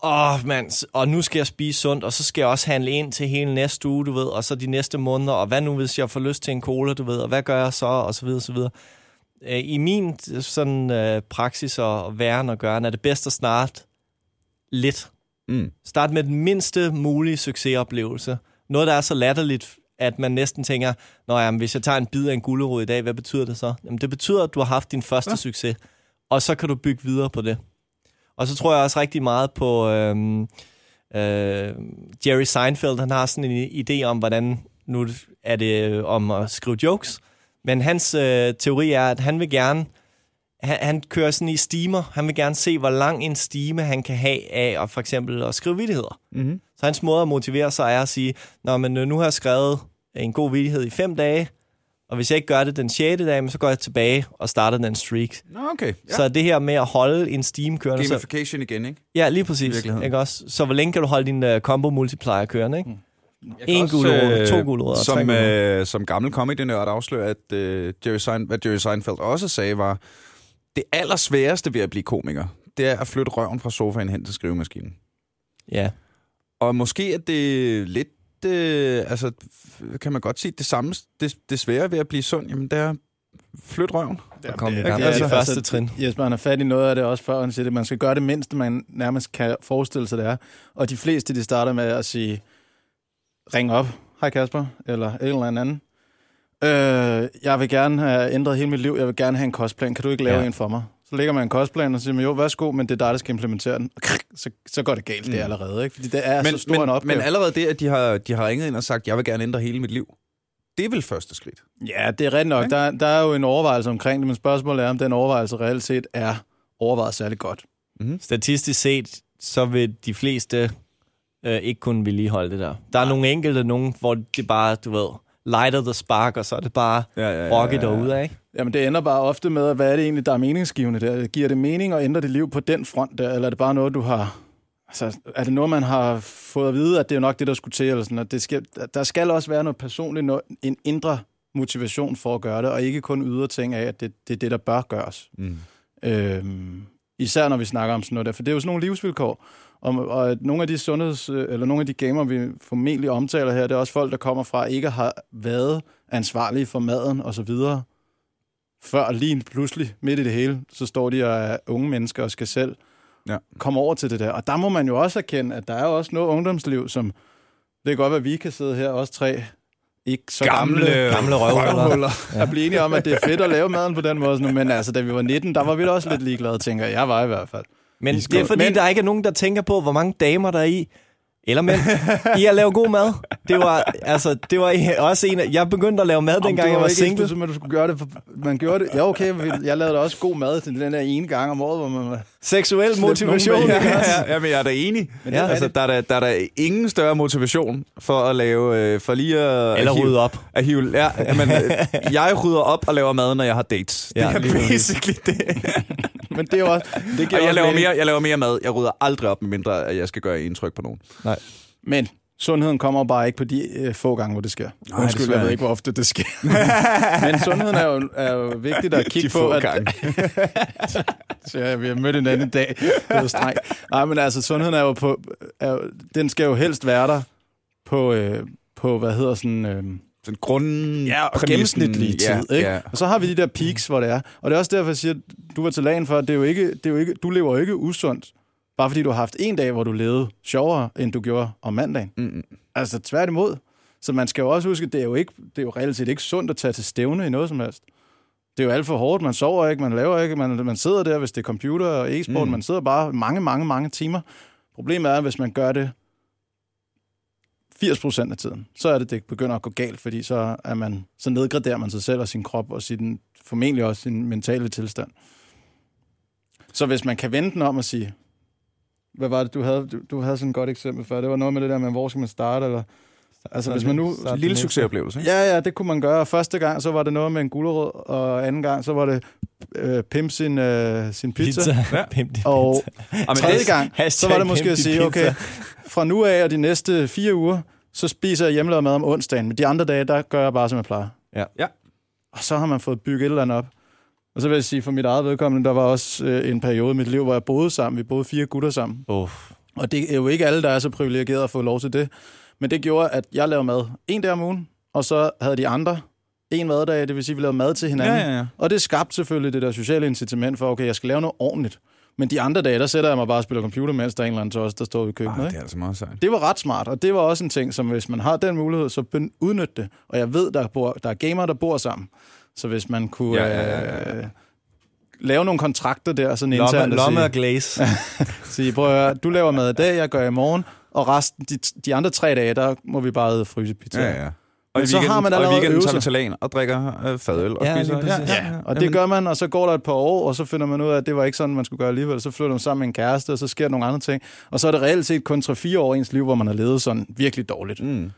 åh oh, mand, og nu skal jeg spise sundt, og så skal jeg også handle ind til hele næste uge, du ved, og så de næste måneder, og hvad nu, hvis jeg får lyst til en cola, du ved, og hvad gør jeg så, og så videre, og så videre. Øh, I min sådan øh, praksis og væren og gøren, er det bedst at starte lidt. Mm. Start med den mindste mulige succesoplevelse. Noget, der er så latterligt, at man næsten tænker, Nå ja, hvis jeg tager en bid af en gulerod i dag, hvad betyder det så? Jamen, det betyder, at du har haft din første ja. succes, og så kan du bygge videre på det. Og så tror jeg også rigtig meget på øhm, øh, Jerry Seinfeld. Han har sådan en idé om, hvordan nu er det øh, om at skrive jokes. Men hans øh, teori er, at han vil gerne han, han kører sådan i stimer. Han vil gerne se, hvor lang en stime han kan have af at for eksempel at skrive vidigheder. Mm-hmm. Så hans måde at motivere sig er at sige, Nå, men øh, nu har jeg skrevet en god vidighed i fem dage, og hvis jeg ikke gør det den 6. dag, så går jeg tilbage og starter den streak. Nå, okay. Ja. Så det her med at holde en steam kørende... Så, Gamification igen, ikke? ja, lige præcis. Ikke også? Så hvor længe kan du holde din uh, combo multiplier kørende, ikke? Jeg En gulerod, øh, to gulerod som, øh, som gammel comedy-nørd afslører, at øh, Jerry, Sein, hvad Jerry Seinfeld også sagde, var, det allersværeste ved at blive komiker, det er at flytte røven fra sofaen hen til skrivemaskinen. Ja. Og måske er det lidt, øh, altså kan man godt sige, det samme, det, det svære ved at blive sund, jamen det er at flytte røven. Og komme i det- gang. det er Det er det. det første Altså, trin. Jesper, han er fat i noget af det også før, han siger det. Man skal gøre det mindste, man nærmest kan forestille sig, det er. Og de fleste, de starter med at sige, ring op, hej Kasper, eller et eller andet. Øh, jeg vil gerne have ændret hele mit liv, jeg vil gerne have en kostplan, kan du ikke lave Ja. en for mig? Så lægger man en kostplan, og siger man, jo, værsgo, men det er dig, der skal implementere den. Så, så går det galt, det Mm. allerede, ikke? Fordi det er men, så stor en men, opgave. men allerede det, at de har, de har ringet ind og sagt, jeg vil gerne ændre hele mit liv, det er vel første skridt. Ja, det er rigtigt nok. Der, der er jo en overvejelse omkring det, men spørgsmålet er, om den overvejelse reelt set er overvejet særlig godt. Statistisk set, så vil de fleste øh, ikke kunne vedligeholde det der. Der er nogle enkelte, nogen, hvor det bare, du ved, lighter the spark, og så er det bare Ja, ja, rocket derude, ikke? Jamen, det ender bare ofte med, hvad er det egentlig, der er meningsgivende der? Giver det mening at ændre dit liv på den front der, eller er det bare noget, du har... Altså, er det noget, man har fået at vide, at det er nok det, der skulle til? Eller sådan, at det skal, der skal også være noget personligt, noget, en indre motivation for at gøre det, og ikke kun ydre ting af, at det, det er det, der bør gøres. Mm. Øhm, især når vi snakker om sådan noget der, for det er jo sådan nogle livsvilkår. Og, og nogle af de sundheds, øh, eller nogle af de gamer, vi formentlig omtaler her, det er også folk, der kommer fra ikke har været ansvarlige for maden og så videre. Før lige pludselig, midt i det hele, så står de og er unge mennesker og skal selv Ja. komme over til det der. Og der må man jo også erkende, at der er jo også noget ungdomsliv, som det kan godt være, at vi kan sidde her, også tre ikke så gamle, Gamle- Gamle røvhuller. røvhuller, at blive enige om, at det er fedt at lave maden på den måde. Men altså, da vi var 19, der var vi da også lidt ligeglade, tænker jeg. Jeg var i hvert fald. Men Iskold. det er fordi, Men- der ikke er nogen, der tænker på, hvor mange damer der er i, eller mænd, i at lave god mad. Det var, altså, det var også en af... Jeg begyndte at lave mad, dengang det jeg var ikke single. Som, at du skulle gøre det. Man gjorde det. Ja, okay. Jeg lavede også god mad til den der ene gang om året, hvor man var... Seksuel motivation. nogen Ja, ja, ja, men jeg er da enig. Men Ja. er Altså, der er, der, der er ingen større motivation for at lave, øh, for lige at... Eller at hive- rydde op. At hive, ja, men øh, jeg rydder op og laver mad, når jeg har dates. Ja, det er basically det. Men det er jo også... Det giver Og jeg også laver, mere, jeg laver mere mad. Jeg rydder aldrig op, medmindre at jeg skal gøre indtryk på nogen. Men sundheden kommer bare ikke på de øh, få gange, hvor det sker. Nej, Undskyld, jeg ved ikke. hvor ofte det sker. Men sundheden er jo, er jo vigtigt at kigge De på. At, så ja, vi har mødt en anden dag. Det streng. Nej, men altså, sundheden er jo på... Er jo, den skal jo helst være der på, øh, på hvad hedder sådan... Øh, Den grund... Ja, og gennemsnitlige tid, ja, ikke? Ja. Og så har vi de der peaks, hvor det er. Og det er også derfor, jeg siger, at du var til lagen for, at det er jo ikke, det er jo ikke, du lever jo ikke usundt, bare fordi du har haft en dag, hvor du levede sjovere, end du gjorde om mandagen. Mm, Altså tværtimod. Så man skal jo også huske, det er jo, ikke, det er jo reelt set ikke sundt at tage til stævne i noget som helst. Det er jo alt for hårdt. Man sover ikke, man laver ikke, man, man sidder der, hvis det er computer og e-sport, Mm. man sidder bare mange, mange, mange timer. Problemet er, hvis man gør det 80 procent af tiden, så er det, det begynder at gå galt, fordi så, er man, så nedgraderer man sig selv og sin krop og sin, formentlig også sin mentale tilstand. Så hvis man kan vende den om og sige, hvad var det, du havde? Du, du havde sådan et godt eksempel før. Det var noget med det der med, hvor skal man starte? Eller, altså, hvis man nu... En lille succesoplevelse, ikke? Ja, ja, det kunne man gøre. Første gang, så var det noget med en gulerod, og anden gang, så var det øh, pimp sin, øh, sin pizza. Pizza. Ja. Pimp din Og men tredje gang, så var det måske at sige, pizza. okay, fra nu af og de næste fire uger, så spiser jeg hjemmelavet mad om onsdagen, men de andre dage, der gør jeg bare, som jeg plejer. Ja. Ja. Og så har man fået bygget et eller andet op. Og så vil jeg sige, for mit eget vedkommende, der var også øh, en periode i mit liv, hvor jeg boede sammen. Vi boede fire gutter sammen. Oh. Og det er jo ikke alle, der er så privilegeret at få lov til det. Men det gjorde, at jeg lavede mad en dag om ugen, og så havde de andre en maddag, det vil sige, at vi lavede mad til hinanden. Ja, ja, ja. Og det skabte selvfølgelig det der sociale incitament for, okay, jeg skal lave noget ordentligt. Men de andre dage, der sætter jeg mig bare og spiller computer, mens der er en eller anden også, der står i køkkenet. Ikke? det er altså meget sejt. Det var ret smart, og det var også en ting, som hvis man har den mulighed, så udnyt det. Og jeg ved, der, bor, der er gamere, der bor sammen. Så hvis man kunne Ja, ja, ja, ja. Øh, lave nogle kontrakter der, sådan Lomme, internt, og lomme og glaze. sige, prøv at høre, du laver mad i dag, jeg gør i morgen, og resten, de, de andre tre dage, der må vi bare æde frysepizza. Ja, ja. Og Men i så weekenden, har man og i weekenden tager vi øvelser. lagen og drikker øh, fadøl og Ja, spiser. lige præcis. Ja, og det gør man, og så går der et par år, og så finder man ud af, at det var ikke sådan, man skulle gøre alligevel. Så flytter man sammen med en kæreste, og så sker der nogle andre ting. Og så er det reelt set kun 3-4 år i ens liv, hvor man har levet sådan virkelig dårligt. Mm.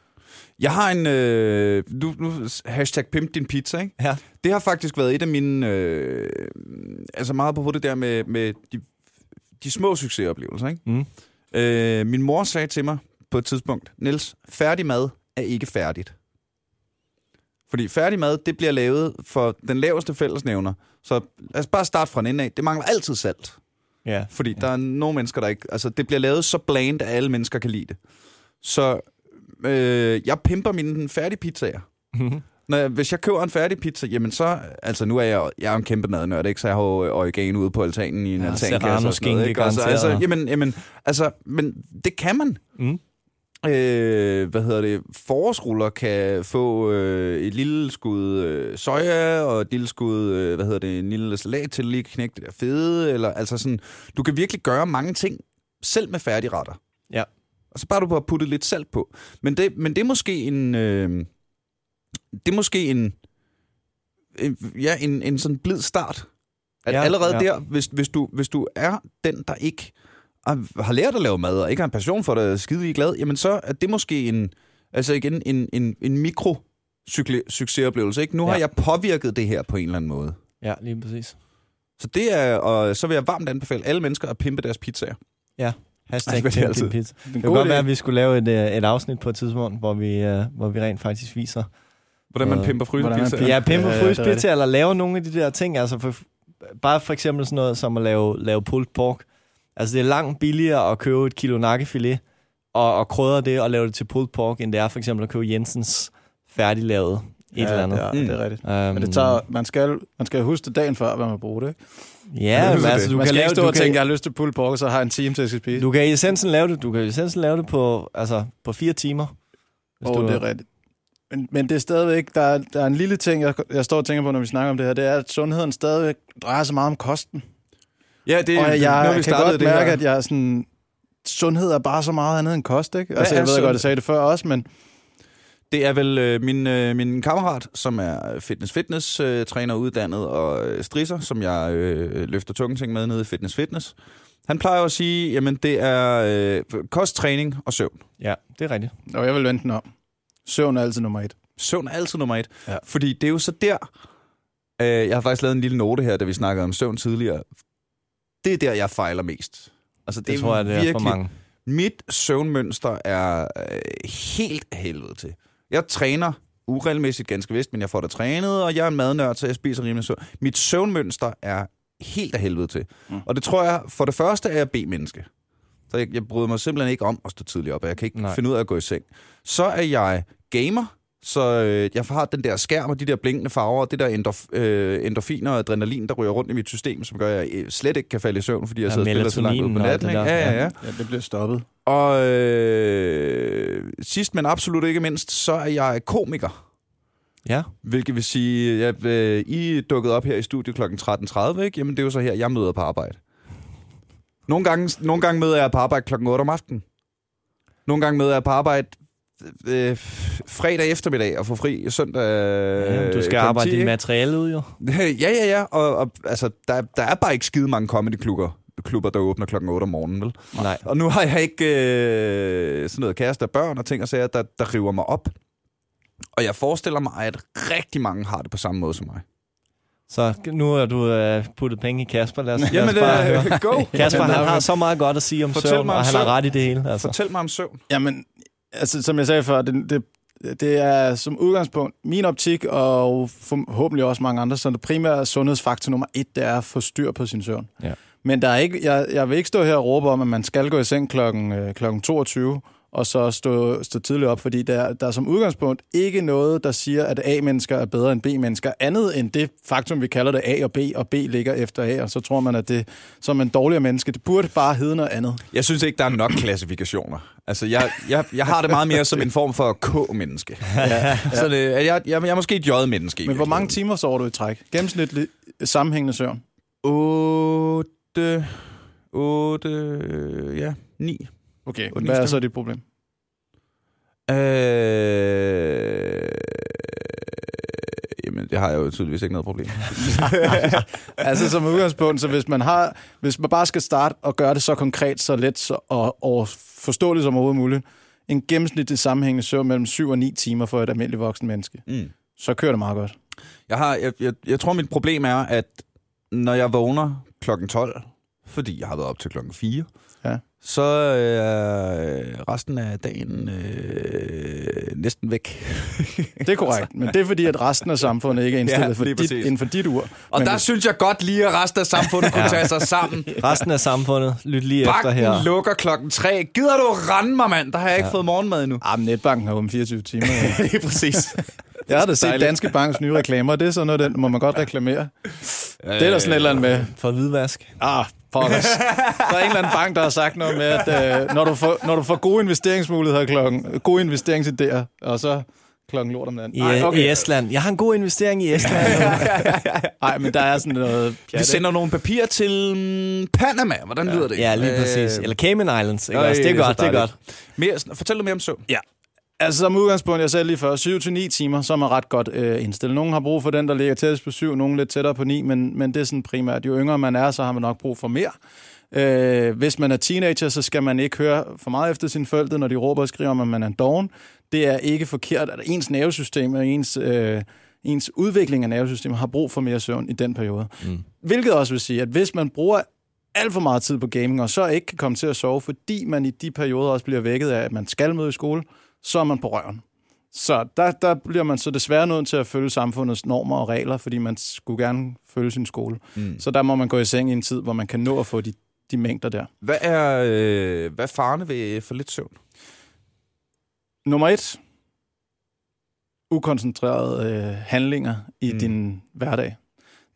Jeg har en... Øh, nu, nu, hashtag pimp din pizza, ikke? Ja. Det har faktisk været et af mine... Øh, altså meget på det der med, med de, de små succesoplevelser, ikke? Mm. Øh, min mor sagde til mig på et tidspunkt, Niels, færdig mad er ikke færdigt. Fordi færdig mad, det bliver lavet for den laveste fællesnævner. Så lad os bare starte fra en ende af. Det mangler altid salt. Ja. Fordi ja. der er nogle mennesker, der ikke... Altså, det bliver lavet så bland, at alle mennesker kan lide det. Så øh, jeg pimper mine færdige pizzaer. Mhm. Når jeg, hvis jeg køber en færdig pizza, jamen så... Altså, nu er jeg, jeg er en kæmpe madnørd, ikke? Så jeg har jo oregano ude på altanen i en Ja, altankasse. og sådan noget, ikke? Altså, garanteret. jamen, jamen, altså, men det kan man. Mm. Øh, hvad hedder det? Forårsruller kan få øh, et lille skud øh, soja og et lille skud, øh, hvad hedder det, en lille salat til lige knække det der fede. Eller, altså sådan, du kan virkelig gøre mange ting selv med færdigretter. Ja. Og så bare du bare putte lidt salt på. Men det, men det er måske en... Øh, det er måske en, en ja, en, en sådan blid start. At ja, allerede ja. der, hvis, hvis, du, hvis du er den, der ikke har- lært at lave mad, og ikke har en passion for det, og er skide glad, jamen så er det måske en, altså igen, en, en, en mikro succesoplevelse. Ikke? Nu ja. har jeg påvirket det her på en eller anden måde. Ja, lige præcis. Så det er, og så vil jeg varmt anbefale alle mennesker at pimpe deres pizzaer. Ja. Ej, Hashtag det er pimp altid. din pizza. Det Det god godt idé. være, at vi skulle lave et, øh, et afsnit på et tidspunkt, hvor vi, øh, hvor vi rent faktisk viser. Hvordan man Øh, pimper pimper- Ja, pimpe Ja, ja, ja, det er pizza, eller lave nogle af de der ting. Altså for, bare for eksempel sådan noget som at lave, lave pulled pork. Altså det er langt billigere at købe et kilo nakkefilet og, og krydre det og lave det til pulled pork, end det er for eksempel at købe Jensens færdiglavet et ja, eller andet. Det er, Mm. det er rigtigt. Um, Men det tager, man, skal, man skal huske det dagen før, hvad man bruger det. Ikke? Ja, men er altså du man kan lave ikke stå du og tænke, kan, jeg har lyst til pulled pork, og så har jeg en time til at skal spise. du kan i essensen lave det, du kan i essensen lave det på, altså, på fire timer. Åh, du, oh, det er rigtigt. Men, men det er stadigvæk, der er, der er en lille ting, jeg, jeg står og tænker på, når vi snakker om det her, det er, at sundheden stadigvæk drejer sig meget om kosten. Ja, det, Og jeg, har vi jeg kan godt mærke, her. at jeg er sådan, sundhed er bare så meget andet end kost, ikke? Altså, er jeg ved sund- godt, jeg sagde det før også, men Det er vel øh, min, øh, min kammerat, som er fitness-fitness-træner uddannet og øh, strisser, som jeg øh, løfter tunge ting med nede i Fitness Fitness. Han plejer jo at sige, jamen det er øh, kost, træning og søvn. Ja, det er rigtigt. og jeg vil vente den om. Søvn er altid nummer et. Søvn er altid nummer et. Ja. Fordi det er jo så der, øh, jeg har faktisk lavet en lille note her, da vi snakkede om søvn tidligere. Det er der, jeg fejler mest. Altså, Det, det tror jeg, det er for mange. Mit søvnmønster er øh, helt helvede til. Jeg træner uregelmæssigt ganske vist, men jeg får det trænet, og jeg er en madnørd, så jeg spiser rimelig søvn. Mit søvnmønster er helt af helvede til. Mm. Og det tror jeg, for det første er jeg B-menneske. Så jeg, jeg bryder mig simpelthen ikke om at stå tidligt op, og jeg kan ikke Nej. Finde ud af at gå i seng. Så er jeg gamer, så øh, jeg har den der skærm og de der blinkende farver, og det der endorf, øh, endorfiner og adrenalin, der ryger rundt i mit system, som gør, at jeg øh, slet ikke kan falde i søvn, fordi jeg Ja, sidder og spiller så langt ud på natten. Ja, ja, ja. Ja, det bliver stoppet. Og øh, sidst, men absolut ikke mindst, så er jeg komiker. Ja, Hvilket vil sige, at øh, I dukket op her i studiet kl. 13.30, ikke? Jamen, det er jo så her, jeg møder på arbejde. Nogle gange, nogle gange møder jeg på arbejde kl. 8 om aftenen. Nogle gange møder jeg på arbejde øh, fredag eftermiddag og får fri søndag ja du skal arbejde 10, dit materiale ud, jo. ja, ja, ja. Og, og altså, der, der er bare ikke skide mange comedy-klubber, klubber, der åbner klokken 8 om morgenen, vel? Nej. Og nu har jeg ikke øh, sådan noget kæreste og børn og ting og sager, der, der river mig op. Og jeg forestiller mig, at rigtig mange har det på samme måde som mig. Så nu har du øh, puttet penge i Kasper. Lad os, lad Jamen, os bare høre. øh, go! Kasper, han der- har så meget godt at sige om Fortæl søvn, mig om og han har søvn. ret i det hele. Altså. Fortæl mig om søvn. Jamen, altså, som jeg sagde før, det, det, det er som udgangspunkt min optik, og forhåbentlig også mange andre, så det primære sundhedsfaktor nummer et, det er at få styr på sin søvn. Ja. Men der er ikke, jeg, jeg vil ikke stå her og råbe om, at man skal gå i seng klokken, øh, klokken 22, og så stå, stå tidligt op, fordi der, der er som udgangspunkt ikke noget, der siger, at A-mennesker er bedre end B-mennesker, andet end det faktum, vi kalder det A og B, og B ligger efter A, og så tror man, at det som en dårligere menneske. Det burde bare hedde noget andet. Jeg synes ikke, der er nok klassifikationer. Altså, jeg, jeg, jeg har det meget mere som en form for K-menneske. Ja, ja. Så det, jeg, jeg, jeg er måske et J-menneske. Men hvor mange timer sover du i træk? Gennemsnitlig sammenhængende søvn? 8, 8, ja, 9. Okay, Otte, ni hvad er så dit problem? Øh, jamen, det har jeg jo tydeligvis ikke noget problem. altså som udgangspunkt, så hvis man har, hvis man bare skal starte og gøre det så konkret, så let så, og, og forståeligt som overhovedet muligt, en gennemsnitlig sammenhængende søvn mellem 7 og 9 timer for et almindeligt voksen menneske, Mm. så kører det meget godt. Jeg, har, jeg, jeg, jeg tror, mit problem er, at når jeg vågner klokken 12, fordi jeg har været op til klokken 4, Ja. så er øh, resten af dagen øh, næsten væk. Det er korrekt, men det er fordi, at resten af samfundet ikke er indstillet Ja, for dit, præcis. inden for dit ur. Og Men der hvis- synes jeg godt lige, at resten af samfundet kunne tage sig sammen. Resten af samfundet, lyt lige efter her. Banken lukker klokken 3. Gider du rende mig, mand? Der har jeg ikke ja. fået morgenmad endnu. Ah, men netbanken har åbent 24 timer. Ja. Lige præcis. Jeg har da set Dejligt. Danske Banks nye reklamer. Det er sådan noget, den må man godt reklamere. Det er der sådan et eller andet med. For hvidvask. Ah, pokkers. Der er en eller anden bank, der har sagt noget med, at øh, når, du får, når du får gode investeringsmuligheder klokken, gode investeringsidéer, og så klokken lort om natten. I, Ej, okay. I Estland. Jeg har en god investering i Estland. Ej, men der er sådan noget... Vi pjat, sender nogle papirer til mm, Panama. Hvordan lyder det? ja, lige præcis. Øh, Eller Cayman Islands. Ikke? øj, også? Det er det er godt, det er godt. Mere, fortæl dig mere om søvn. Ja. Altså som udgangspunkt, jeg sagde lige før, 7-9 timer, så er ret godt øh, indstillet. Nogle har brug for den, der ligger tættest på 7, nogle lidt tættere på 9, men, men det er sådan primært, jo yngre man er, så har man nok brug for mere. Øh, hvis man er teenager, så skal man ikke høre for meget efter sine forældre, når de råber og skriger om, at man er en doven. Det er ikke forkert, at ens nervesystem og ens, øh, ens udvikling af nervesystemet har brug for mere søvn i den periode. Mm. Hvilket også vil sige, at hvis man bruger alt for meget tid på gaming, og så ikke kan komme til at sove, fordi man i de perioder også bliver vækket af, at man skal møde i skole, så er man på røven. Så der, der bliver man så desværre nødt til at følge samfundets normer og regler, fordi man skulle gerne følge sin skole. Mm. Så der må man gå i seng i en tid, hvor man kan nå at få de, de mængder der. Hvad er, øh, hvad er farne ved for lidt søvn? Nummer et. Ukoncentrerede øh, handlinger i Mm. din hverdag.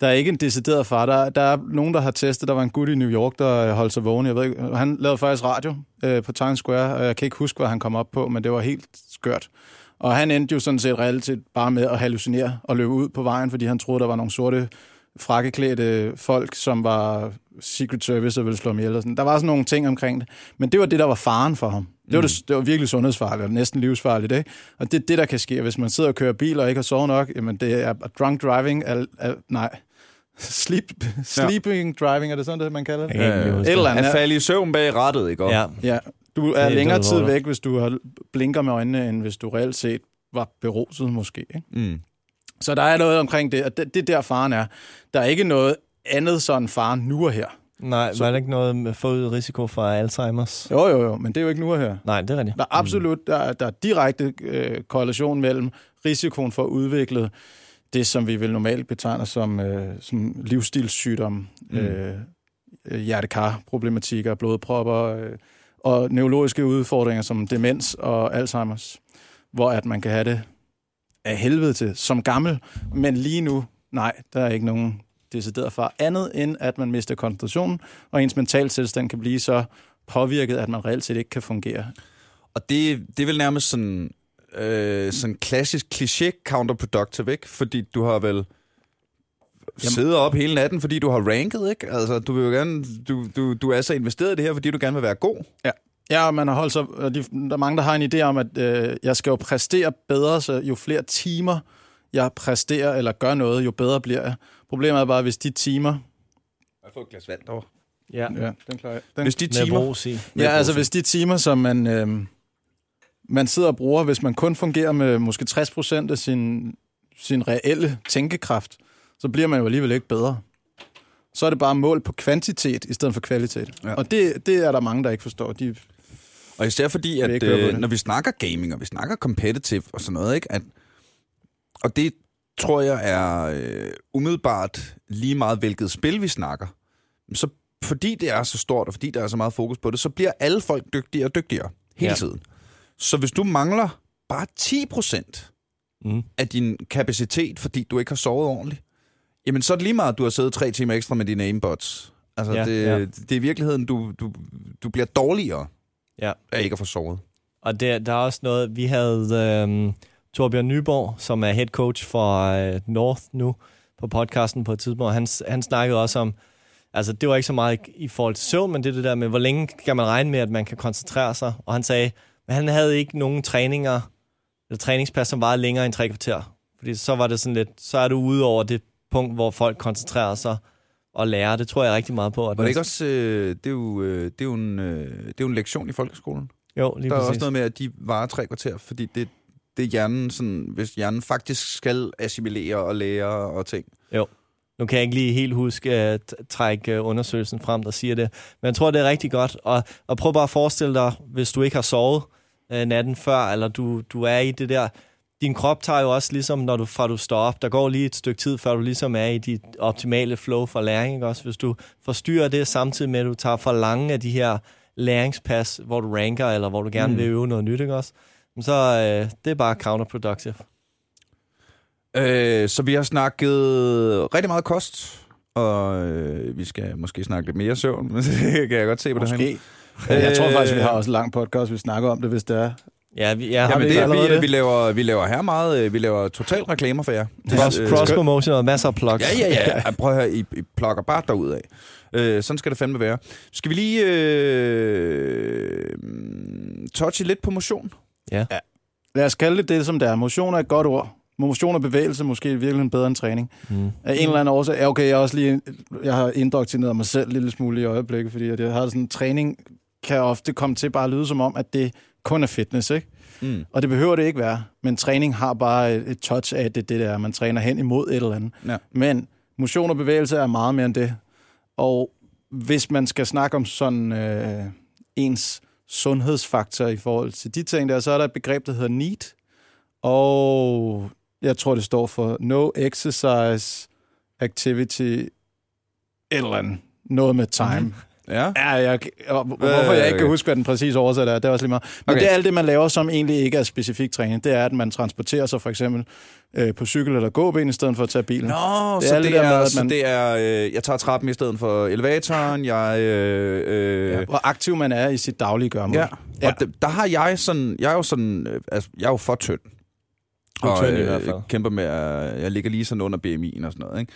Der er ikke en decideret far. Der, der er nogen, der har testet. Der var en gut i New York, der øh, holdt sig vågen. Jeg ved ikke, han lavede faktisk radio øh, på Times Square, og jeg kan ikke huske, hvad han kom op på, men det var helt skørt. Og han endte jo sådan set reelt set bare med at hallucinere og løbe ud på vejen, fordi han troede, der var nogle sorte frakkeklædte folk, som var Secret Service og ville slå ham ihjel. Og sådan. Der var sådan nogle ting omkring det. Men det var det, der var faren for ham. Det var, det, det var virkelig sundhedsfarligt, og næsten livsfarligt. Ikke? Og det er det, der kan ske. Hvis man sidder og kører bil og ikke har sovet nok, jamen det er drunk driving. Er, er, nej, Sleep, sleeping driving, er det sådan, det man kalder det? Øh, huske et eller det. andet. At falde i søvn bag rettet, ikke? Ja. Ja, du er Det er længere det, tid der- væk, hvis du har blinker med øjnene, end hvis du reelt set var beruset måske. Ikke? Mm. Så der er noget omkring det, og det, det er der faren er. Der er ikke noget andet sådan faren nu og her. Nej, var det ikke noget med forøget risiko for Alzheimer's? Jo, jo, jo, men det er jo ikke nu og her. Nej, det er rigtigt. Der er absolut der, er- der er direkte øh, korrelation mellem risikoen for at udvikle det, som vi vil normalt betegne som, øh, som livsstilssygdom, mm. øh, øh, hjertekarproblematikker, blodpropper øh, og neurologiske udfordringer som demens og Alzheimer's, hvor at man kan have det af helvede til som gammel, men lige nu, nej, der er ikke nogen decideret far. Andet, end at man mister koncentrationen, og ens mental tilstand kan blive så påvirket, at man reelt set ikke kan fungere. Og det, det er vel nærmest sådan, øh, sådan klassisk kliché counterproductive, ikke? Fordi du har vel siddet op hele natten, fordi du har ranket, ikke? Altså, du vil jo gerne, du, du, du er så investeret i det her, fordi du gerne vil være god. Ja, og man har holdt sig, og de, der er mange, der har en idé om, at øh, jeg skal jo præstere bedre, så jo flere timer jeg præsterer eller gør noget, jo bedre bliver jeg. Problemet er bare, hvis de timer... Jeg får et glas vand derovre. Ja. Ja, den klarer jeg. Den, Hvis de Med timer... ja, altså hvis de timer, som man, øh, man sidder og bruger, hvis man kun fungerer med måske 60% af sin, sin reelle tænkekraft, så bliver man jo alligevel ikke bedre. Så er det bare mål på kvantitet i stedet for kvalitet. Ja. Og det, det er der mange, der ikke forstår. De, Og især fordi, at øh, når vi snakker gaming, og vi snakker competitive og sådan noget, ikke? At, og det tror jeg er øh, umiddelbart lige meget, hvilket spil vi snakker. Så fordi det er så stort, og fordi der er så meget fokus på det, så bliver alle folk dygtigere og dygtigere hele ja. tiden. Så hvis du mangler bare 10 procent Mm. af din kapacitet, fordi du ikke har sovet ordentligt, jamen så er det lige meget, at du har siddet tre timer ekstra med dine aimbots. Altså, Ja, det, ja. det er i virkeligheden, du, du, du bliver dårligere Ja. af ikke at få sovet. Og der, der er også noget, vi havde øhm, Torbjørn Nyborg, som er head coach for øh, North nu, på podcasten på et tidspunkt. Han, han snakkede også om, altså det var ikke så meget i, forhold til søvn, men det det der med, hvor længe kan man regne med, at man kan koncentrere sig. Og han sagde, at han havde ikke nogen træninger, eller træningspas, som varede længere end tre kvarter. Fordi så var det sådan lidt, så er du ude over det punkt, hvor folk koncentrerer sig og lærer. Det tror jeg rigtig meget på. At Var det ikke også, øh, det, er jo, øh, det, er jo en, øh, det er jo en lektion i folkeskolen. Jo, lige der er præcis. også noget med, at de varer tre kvarter, fordi det, det er hjernen, sådan, hvis hjernen faktisk skal assimilere og lære og ting. Nu kan jeg ikke lige helt huske at trække øh, undersøgelsen frem, der siger det. Men jeg tror, det er rigtig godt. Og, og prøv bare at forestille dig, hvis du ikke har sovet øh, natten før, eller du, du er i det der... Din krop tager jo også ligesom, når du, fra du står op, der går lige et stykke tid, før du ligesom er i dit optimale flow for læring. Ikke? Også hvis du forstyrrer det samtidig med, at du tager for lange af de her læringspas, hvor du ranker, eller hvor du gerne Mm. vil øve noget nyt, ikke også? Så øh, det er bare counterproductive. Øh, så vi har snakket rigtig meget kost, og øh, vi skal måske snakke lidt mere søvn, men det kan jeg godt se på det her. Måske. Jeg tror faktisk, vi har også en lang podcast, vi snakker om det, hvis det er. Ja, vi, ja, har Jamen, vi det, vi, det? vi, laver, vi laver her meget, øh, vi laver totalt reklamer for jer. Cross, Øh, cross promotion og masser af plugs. Ja, ja, ja. Ej, Prøv at høre, I, I plukker bare derud af. Øh, sådan skal det fandme være. Skal vi lige øh, touche lidt på motion? Lad os kalde det det, som det er. Motion er et godt ord. Motion og bevægelse måske virkelig bedre end træning. Mm. Af en eller anden årsag. Ja, okay, jeg, er også lige, jeg har indoktrineret mig selv en lille smule i øjeblikket, fordi at jeg har sådan, træning kan ofte komme til bare at lyde som om, at det kun er fitness, ikke? Mm. Og det behøver det ikke være. Men træning har bare et, touch af det, det der, man træner hen imod et eller andet. Ja. Men motion og bevægelse er meget mere end det. Og hvis man skal snakke om sådan øh, ens sundhedsfaktor i forhold til de ting der, så er der et begreb, der hedder NEAT. Og jeg tror, det står for No Exercise Activity et eller andet. Noget med time. Mm-hmm. Ja. Ja, jeg, og hvorfor jeg ikke kan huske, hvad den præcis oversat er, det er også lige meget. Men Okay. det er alt det, man laver, som egentlig ikke er specifik træning. Det er, at man transporterer sig for eksempel øh, på cykel eller gåben, i stedet for at tage bilen. Nå, Det er så, alt det er, med, at så man- det er, øh, jeg tager trappen i stedet for elevatoren, jeg... Øh, øh, Ja. Hvor aktiv man er i sit daglige gørmål. Ja, Ja. og der har jeg sådan, jeg er jo sådan, øh, altså, jeg er jo for tynd. Er og tynd i øh, hvert fald. kæmper med, at jeg ligger lige sådan under BMI'en og sådan noget, ikke?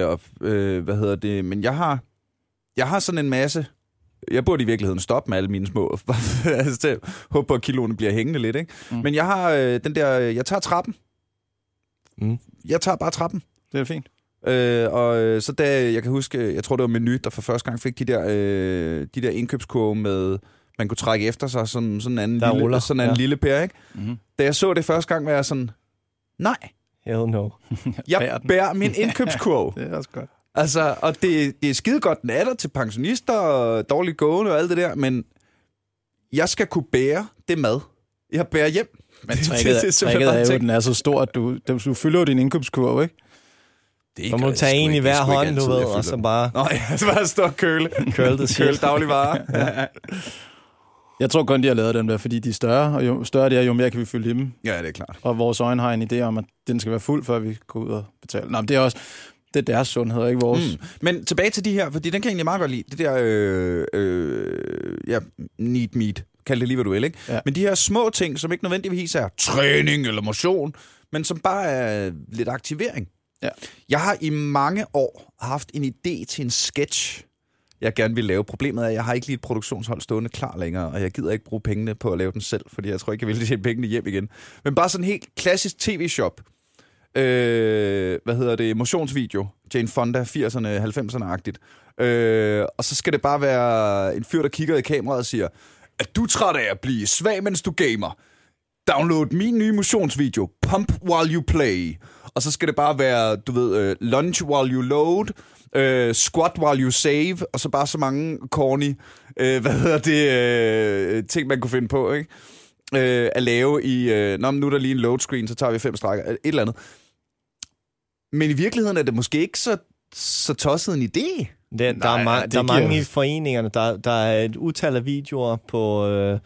Øh, og, øh, hvad hedder det, men jeg har, jeg har sådan en masse, jeg burde i virkeligheden stoppe med alle mine små, altså, til- håbe på, at kiloene bliver hængende lidt, ikke? Mm. Men jeg har øh, den der, jeg tager trappen. Mm. Jeg tager bare trappen. Det er fint. Øh, og øh, så da, jeg kan huske, jeg tror det var Menu, der for første gang fik de der, øh, de der indkøbskurve med, man kunne trække efter sig, sådan, sådan en anden, Der lille, ruller, sådan en ja. lille pære, ikke? Mm-hmm. Da jeg så det første gang, var jeg sådan, nej, Hell no. jeg den. bærer min indkøbskurve. Det er også godt. Altså, og det, det er skide godt, den er der til pensionister og dårligt gående og alt det der, men jeg skal kunne bære det mad, jeg bærer hjem. Men Det- det- tricket, det er er, simpelthen tricket er jo, at den er så stor, at du, du fylder jo din indkøbskurve, ikke? Det Så må du tage en i hver hånd, du ved, og så bare Nå, ja, så bare stå og køle. curl det køle dagligvarer. Jeg tror kun, de har lavet dem der, fordi de er større, og jo større de er, jo mere kan vi fylde i dem. ja, det er klart. Og vores øjne har en idé om, at den skal være fuld, før vi går ud og betaler. Nå, men det er også det er deres sundhed, ikke vores. Mm. Men tilbage til de her, fordi den kan jeg egentlig meget godt lide. Det der, øh, øh, ja, need meat. Kald det lige, hvad du vil, ikke? Ja. Men de her små ting, som ikke nødvendigvis er træning eller motion, men som bare er lidt aktivering. Ja. Jeg har i mange år haft en idé til en sketch, jeg gerne vil lave. Problemet er, at jeg har ikke lige et produktionshold stående klar længere, og jeg gider ikke bruge pengene på at lave den selv, fordi jeg tror ikke, jeg vil tjene pengene hjem igen. Men bare sådan en helt klassisk tv-shop. Øh, hvad hedder det? Motionsvideo. Jane Fonda, 80'erne, 90'erne-agtigt. Øh, og så skal det bare være en fyr, der kigger i kameraet og siger, er du træt af at blive svag, mens du gamer? Download min nye motionsvideo, Pump While You Play. Og så skal det bare være, du ved, øh, Lunch While You Load, Øh, squat while you save, og så bare så mange corny, øh, hvad hedder det, øh, ting, man kunne finde på, ikke? Øh, at lave i, øh, Nå, men nu er der lige en load screen, så tager vi fem strækker, et eller andet. Men i virkeligheden er det måske ikke så, så tosset en idé. Det, der, Nej, er, ma- det der er giver- mange i foreningerne. Der, der er et utal af videoer på, øh,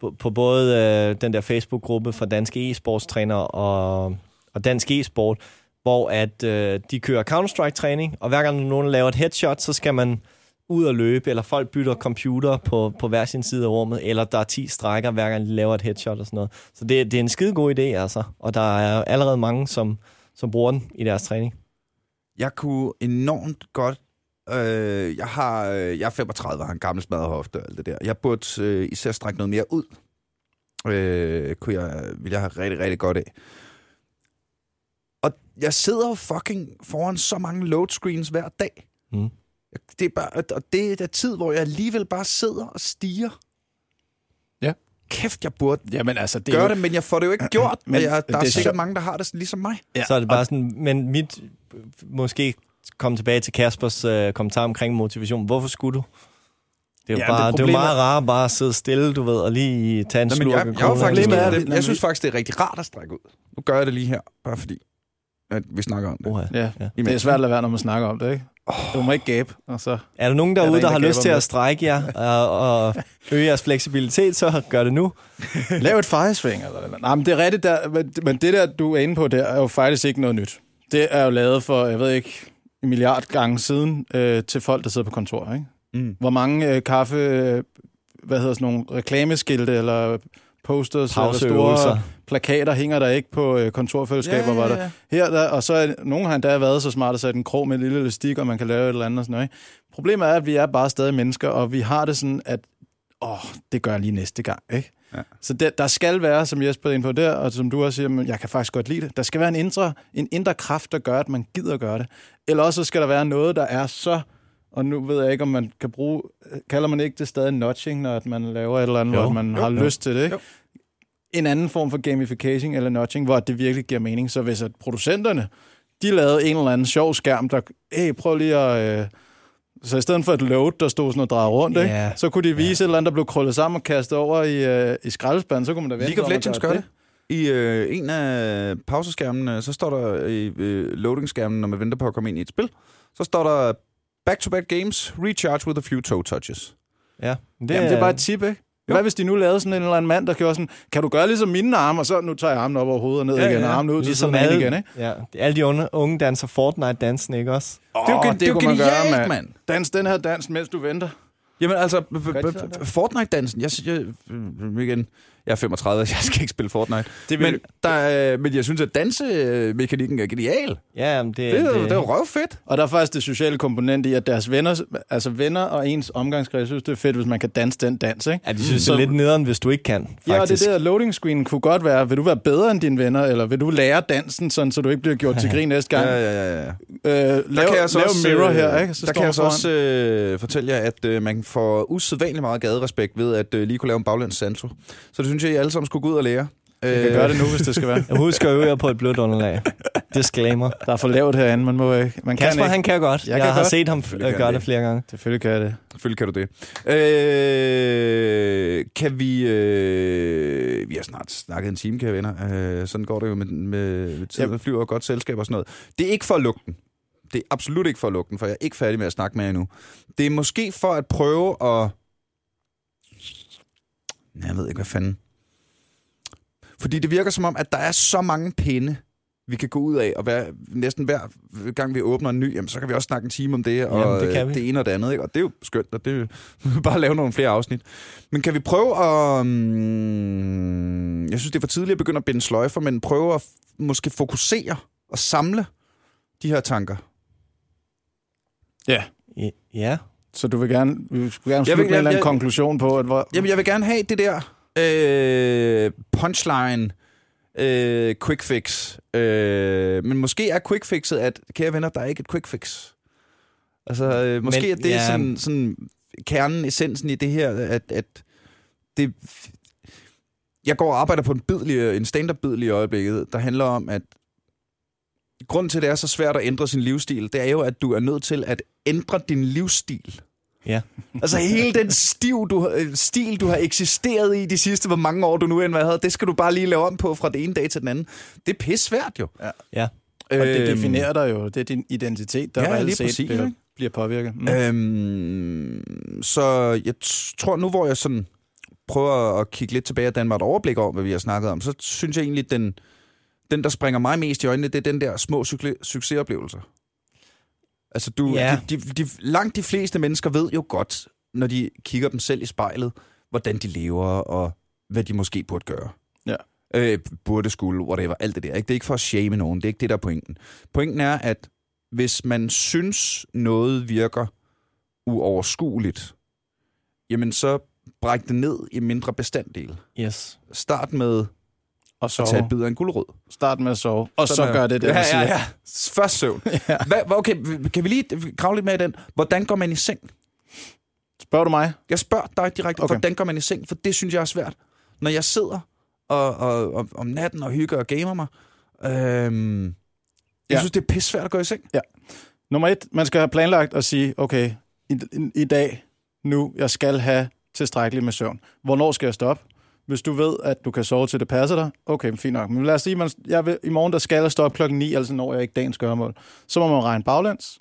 på, på både øh, den der Facebook-gruppe for danske e-sportstrænere og, og dansk e-sport, hvor at øh, de kører Counter-Strike-træning, og hver gang nogen laver et headshot, så skal man ud og løbe, eller folk bytter computer på, på hver sin side af rummet, eller der er 10 strækker, hver gang de laver et headshot og sådan noget. Så det, det er en skide god idé, altså. Og der er allerede mange, som, som bruger den i deres træning. Jeg kunne enormt godt... Øh, jeg, har, øh, jeg er 35 og har en gammel smadret hofte og alt det der. Jeg burde øh, især strække noget mere ud. Øh, kunne jeg, vil jeg have rigtig, rigtig godt af. Og jeg sidder fucking foran så mange load screens hver dag. Mm. Det er bare, og det er der tid, hvor jeg alligevel bare sidder og stiger. Kæft, jeg burde Jamen altså, det det er gøre jo, det, men jeg får det jo ikke gjort. Men Men jeg, der er, det er sikkert så- mange, der har det ligesom mig. Ja, så er det bare sådan, men mit, måske komme tilbage til Kaspers øh, kommentar omkring motivation. Hvorfor skulle du? Det er jo, Ja, bare, det det, er meget rart bare at sidde stille, du ved, og lige tage en slurk jeg, jeg, jeg, faktisk, det, at- jeg synes faktisk, det er rigtig rart at strække ud. Nu gør jeg det lige her, bare fordi at vi snakker om det. Oha. ja, Ja. det er svært at lade være, når man snakker om det, ikke? Du må ikke gabe, og så... Er der nogen Er derude, der der, en, har der lyst til med? at strække jer og, og øge jeres fleksibilitet, så gør det nu. Lav et fejresving, eller eller- Nej, men det er rigtigt, der, men- men det der, du er inde på, det er jo faktisk ikke noget nyt. Det er jo lavet for, jeg ved ikke, en milliard gange siden øh, til folk, der sidder på kontor, ikke? Mm. Hvor mange øh, kaffe, øh, hvad hedder sådan nogle reklameskilte, eller posters, eller Pauseøvelser. store plakater hænger der ikke på øh, kontorfællesskaber, var der. Her der, og så er nogen har endda været så smart at sætte en krog med en lille elastik, og man kan lave et eller andet og sådan noget. Ikke? Problemet er, at vi er bare stadig mennesker, og vi har det sådan, at åh, det gør jeg lige næste gang. Ikke? Ja. Så det, der skal være, som Jesper er inde på der, og som du også siger, men jeg kan faktisk godt lide det. Der skal være en indre, en indre kraft, der gør, at man gider at gøre det. Eller også så skal der være noget, der er så og nu ved jeg ikke, om man kan bruge... Kalder man ikke det stadig notching, når at man laver et eller andet, Jo. hvor man Jo. har Jo. lyst til det, ikke? Jo. En anden form for gamification eller notching, hvor det virkelig giver mening. Så hvis at producenterne, de lavede en eller anden sjov skærm, der... Hey, prøv lige at... Øh, så i stedet for et load, der stod sådan og drejede rundt, ikke? Ja. så kunne de vise et eller andet, der blev krøllet sammen og kastet over i, øh, i skraldespanden, så kunne man da vente League of Legends gør det. I øh, en af pauseskærmene, så står der i øh, loading-skærmen, når man venter på at komme ind i et spil, så står der back-to-back games, recharge with a few toe touches. Ja, Det, Jamen, det er bare et tip, ikke? Jo. Hvad hvis de nu lavede sådan en eller anden mand, der gjorde sådan, kan du gøre ligesom mine arme, og så nu tager jeg armen op over hovedet og ned Ja, igen, ja. og armen ud til Ligesom alle, igen, ikke? Ja, alle de unge, unge danser Fortnite-dansen, ikke også? Det er jo, det er jo kunne man gøre, mand. mand. Dans den her dans, mens du venter. Jamen altså, sådan? Fortnite-dansen, jeg, jeg, øh, igen, jeg er 35, jeg skal ikke spille Fortnite. Det Men, der, er- men jeg synes, at dansemekanikken er genial. Ja, men det, Det, er- det er jo røvfedt. Og der er faktisk det sociale komponent i, at deres venner, altså venner og ens omgangskreds, synes, det er fedt, hvis man kan danse den dans, ikke? Ja, de synes, Så- det er lidt nederen, hvis du ikke kan, faktisk. Ja, og det der loading screen kunne godt være, vil du være bedre end dine venner, eller vil du lære dansen, sådan, så du ikke bliver gjort til grin næste gang? Ja, ja, ja, ja. Øh, lav, Der kan jeg så lav også, mirror øh, her, ikke? der kan jeg så også øh, fortælle jer, at øh, man får usædvanligt meget gaderespekt ved at øh, lige kunne lave en baglæns salto. Så det synes jeg, I alle sammen skulle gå ud og lære. Jeg kan gøre det nu, hvis det skal være. Jeg husker at øve jer på et blødt underlag. Disclaimer. Der er for lavt herinde, man må ikke. Man kan Kasper, ikke. han kan godt. Jeg Jeg, kan jeg har godt. set ham øh, kan gøre det det. Flere gange. Selvfølgelig kan jeg det. Selvfølgelig kan du det. Øh, kan vi... Øh, vi har snart snakket en time, kære venner. Øh, sådan går det jo med, med, med tiden. Yep. flyver og godt selskab og sådan noget. Det er ikke for at lukke den. Det er absolut ikke for at lukke den, for jeg er ikke færdig med at snakke med jer endnu. Det er måske for at prøve at... Jeg ved ikke, hvad fanden. Fordi det virker som om, at der er så mange pinde, vi kan gå ud af, og hver, næsten hver gang vi åbner en ny, jamen, så kan vi også snakke en time om det, og Jamen, det kan vi. det ene og det andet, ikke? og det er jo skønt, og det er jo bare lave nogle flere afsnit. Men kan vi prøve at... Um, jeg synes, det er for tidligt at begynde at binde sløjfer, men prøve at måske fokusere og samle de her tanker. Ja. Ja. Så du vil gerne, vi skulle gerne Jeg slutte vil- med en jeg- eller anden jeg- konklusion på, at hvor, Jamen, jeg vil gerne have det der øh, punchline, øh, quick fix. Øh, men måske er quick fixet, at kære venner, der er ikke et quick fix. Altså, øh, måske Men, er det ja. sådan, sådan kernen, essensen i det her, at, at det... Jeg går og arbejder på en, bidlig, en stand-up-bidlig i øjeblikket, der handler om, at grunden til, at det er så svært at ændre sin livsstil, det er jo, at du er nødt til at ændre din livsstil. Ja. Altså hele den stiv, du, øh, stil, du har eksisteret i de sidste, hvor mange år du nu end hvad havde, det skal du bare lige lave om på fra det ene dag til den anden. Det er pisse svært jo. Ja. Og det Øhm, definerer dig jo. Det er din identitet, der Ja, ja, reelt lige set præcis, bliver, bliver påvirket. Mm. Øhm, så jeg t- tror nu, hvor jeg sådan prøver at kigge lidt tilbage og danne mig et overblik over, hvad vi har snakket om, så synes jeg egentlig, den, den der springer mig mest i øjnene, det er den der små succe- succesoplevelser. Altså, du, Ja. de, de, de, langt de fleste mennesker ved jo godt, når de kigger dem selv i spejlet, hvordan de lever, og hvad de måske burde gøre. Ja. Øh, burde skulle, whatever, alt det der. Ikke? Det er ikke for at shame nogen, det er ikke det, der er pointen. Pointen er, at hvis man synes, noget virker uoverskueligt, jamen så bræk det ned i mindre bestanddele. Yes. Start med Og så at tage et bid af en guldrød. start med at sove, og så er- gør det det, ja, ja, siger. ja. Først søvn. Ja. Hvad- okay, kan vi lige grave lidt med i den? Hvordan går man i seng? Spørger du mig? Jeg spørger dig direkte, okay. Hvordan går man i seng? For det synes jeg er svært. Når jeg sidder og, og, og, om natten og hygger og gamer mig, øhm, jeg Ja. synes, det er pisse svært at gå i seng. Nummer et, man skal have planlagt at sige, okay, i, i, i dag, nu, jeg skal have tilstrækkeligt med søvn. Hvornår skal jeg stoppe? Hvis du ved, at du kan sove til det passer dig, okay, fint nok. Men lad os sige, man, jeg vil, i morgen der skal jeg stoppe klokken 9, altså når jeg ikke dagens gørmål. Så må man regne baglæns.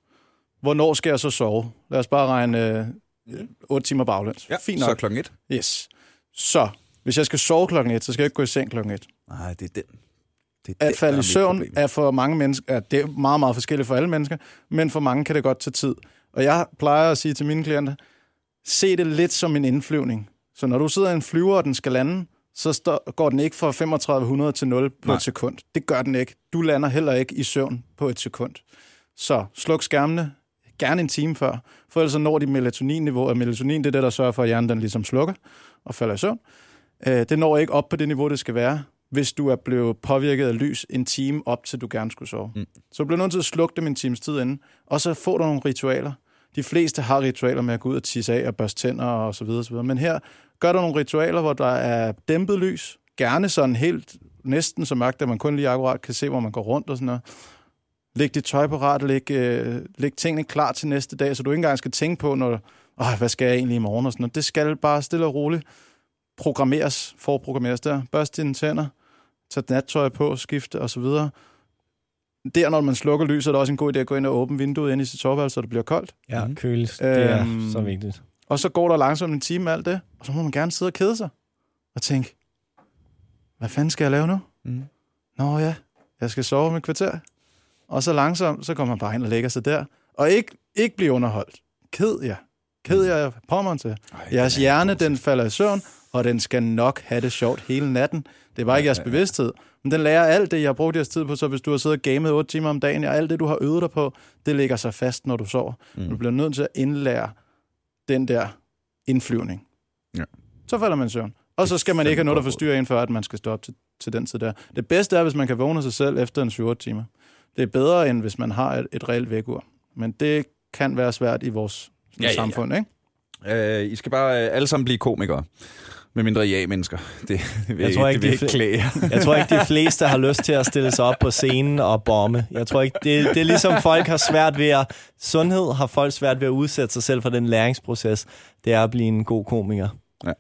Hvornår skal jeg så sove? Lad os bare regne øh, 8 timer baglæns. fint så nok. klokken et. Yes. Så, hvis jeg skal sove klokken 1, så skal jeg ikke gå i seng klokken 1. Nej, det er den. Det At den, falde i søvn problem. er for mange mennesker, ja, det er meget, meget forskelligt for alle mennesker, men for mange kan det godt tage tid. Og jeg plejer at sige til mine klienter, se det lidt som en indflyvning. Så når du sidder i en flyver, og den skal lande, så står, går den ikke fra 3500 til 0 på Nej. et sekund. Det gør den ikke. Du lander heller ikke i søvn på et sekund. Så sluk skærmene, gerne en time før, for ellers så når de melatoninniveau, og melatonin det er det, der sørger for, at hjernen den ligesom slukker og falder i søvn. Øh, det når ikke op på det niveau, det skal være, hvis du er blevet påvirket af lys en time op til du gerne skulle sove. Mm. Mm. Så du bliver nødt til at slukke dem en times tid inden, og så får du nogle ritualer. De fleste har ritualer med at gå ud og tisse af og børste tænder og så videre, og så videre. Men her gør der nogle ritualer, hvor der er dæmpet lys. Gerne sådan helt næsten så mørkt, at man kun lige akkurat kan se, hvor man går rundt og sådan noget. Læg dit tøj på ret, læg, øh, læg tingene klar til næste dag, så du ikke engang skal tænke på, når, Åh, hvad skal jeg egentlig i morgen og sådan noget. Det skal bare stille og roligt programmeres, forprogrammeres der. Børst dine tænder, tag nattøj på, skifte og så videre. Der, når man slukker lyset, er det også en god idé at gå ind og åbne vinduet ind i sit soveværelse, så det bliver koldt. Ja, Mhm. køles. Det er Øhm, så vigtigt. Og så går der langsomt en time med alt det, og så må man gerne sidde og kede sig. Og tænke, hvad fanden skal jeg lave nu? Mm. Nå ja, jeg skal sove med et kvarter. Og så langsomt, så kommer man bare ind og lægger sig der. Og ikke, ikke blive underholdt. Ked jer. Ked jer på til. Ej, Jeres er hjerne, den falder i søvn, og den skal nok have det sjovt hele natten. Det er bare ikke jeres bevidsthed. Men den lærer alt det, jeg har brugt jeres tid på, så hvis du har siddet og gamet 8 timer om dagen, og alt det, du har øvet dig på, det ligger sig fast, når du sover. Mm. Du bliver nødt til at indlære den der indflyvning. Ja. Så falder man søvn. Og så skal man ikke have noget, der forstyrrer en, før at man skal stå op til, til den tid der. Det bedste er, hvis man kan vågne sig selv efter en 7 timer. Det er bedre, end hvis man har et, et reelt vækkeur. Men det kan være svært i vores sådan, Ja, ja, ja. samfund, ikke? Øh, I skal bare øh, alle sammen blive komikere. Med mindre I er mennesker. Det, det vil Jeg tror det ikke, vil de ikke klæde. Jeg tror ikke, de fleste har lyst til at stille sig op på scenen og bomme. Jeg tror ikke, det, det er ligesom folk har svært ved at... Sundhed har folk svært ved at udsætte sig selv for den læringsproces. Det er at blive en god komiker. Ja.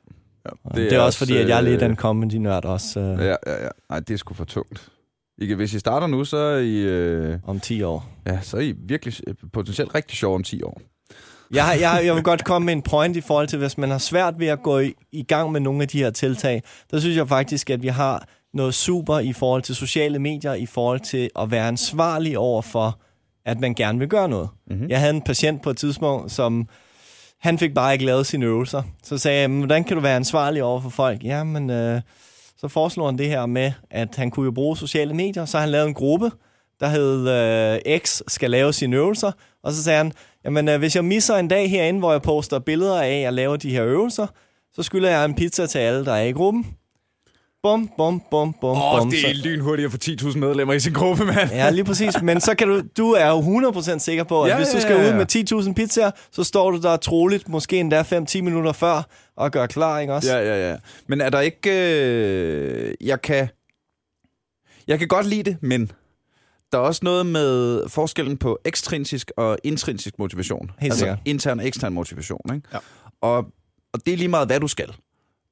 Det, det er også fordi, at jeg er lidt en comedy-nørd også øh, Ja, ja, ja. Nej, det er sgu for tungt. I hvis I starter nu, så er I, øh, om 10 år. ja, så er I virkelig øh, potentielt rigtig sjov om 10 år. Jeg, jeg, jeg vil godt komme med en point i forhold til, hvis man har svært ved at gå i, i gang med nogle af de her tiltag, der synes jeg faktisk, at vi har noget super i forhold til sociale medier, i forhold til at være ansvarlig over for, at man gerne vil gøre noget. Mhm. Jeg havde en patient på et tidspunkt, som han fik bare ikke lavet sine øvelser. Så sagde jeg, "Men hvordan kan du være ansvarlig over for folk? Jamen, øh, så foreslog han det her med, at han kunne jo bruge sociale medier, så han lavede en gruppe, der hed øh, X skal lave sine øvelser, og så sagde han, jamen øh, hvis jeg misser en dag herinde, hvor jeg poster billeder af, at jeg laver de her øvelser, så skylder jeg en pizza til alle, der er i gruppen. Bum, bum, bum, bum, Åh, bum. det er lynhurtigt at få 10.000 medlemmer i sin gruppe, mand. Ja, lige præcis. Men så kan du, du er jo 100% sikker på, at Ja, hvis du skal ja, ud ja. med 10.000 pizzaer, så står du der troligt, måske endda 5-10 minutter før, og gør klar, ikke også? Ja, ja, ja. Men er der ikke... Øh, jeg kan... Jeg kan godt lide det, men... Der er også noget med forskellen på ekstrinsisk og intrinsisk motivation. Helt altså sikkert. intern og ekstern motivation. Ikke? Ja. Og, og det er lige meget, hvad du skal.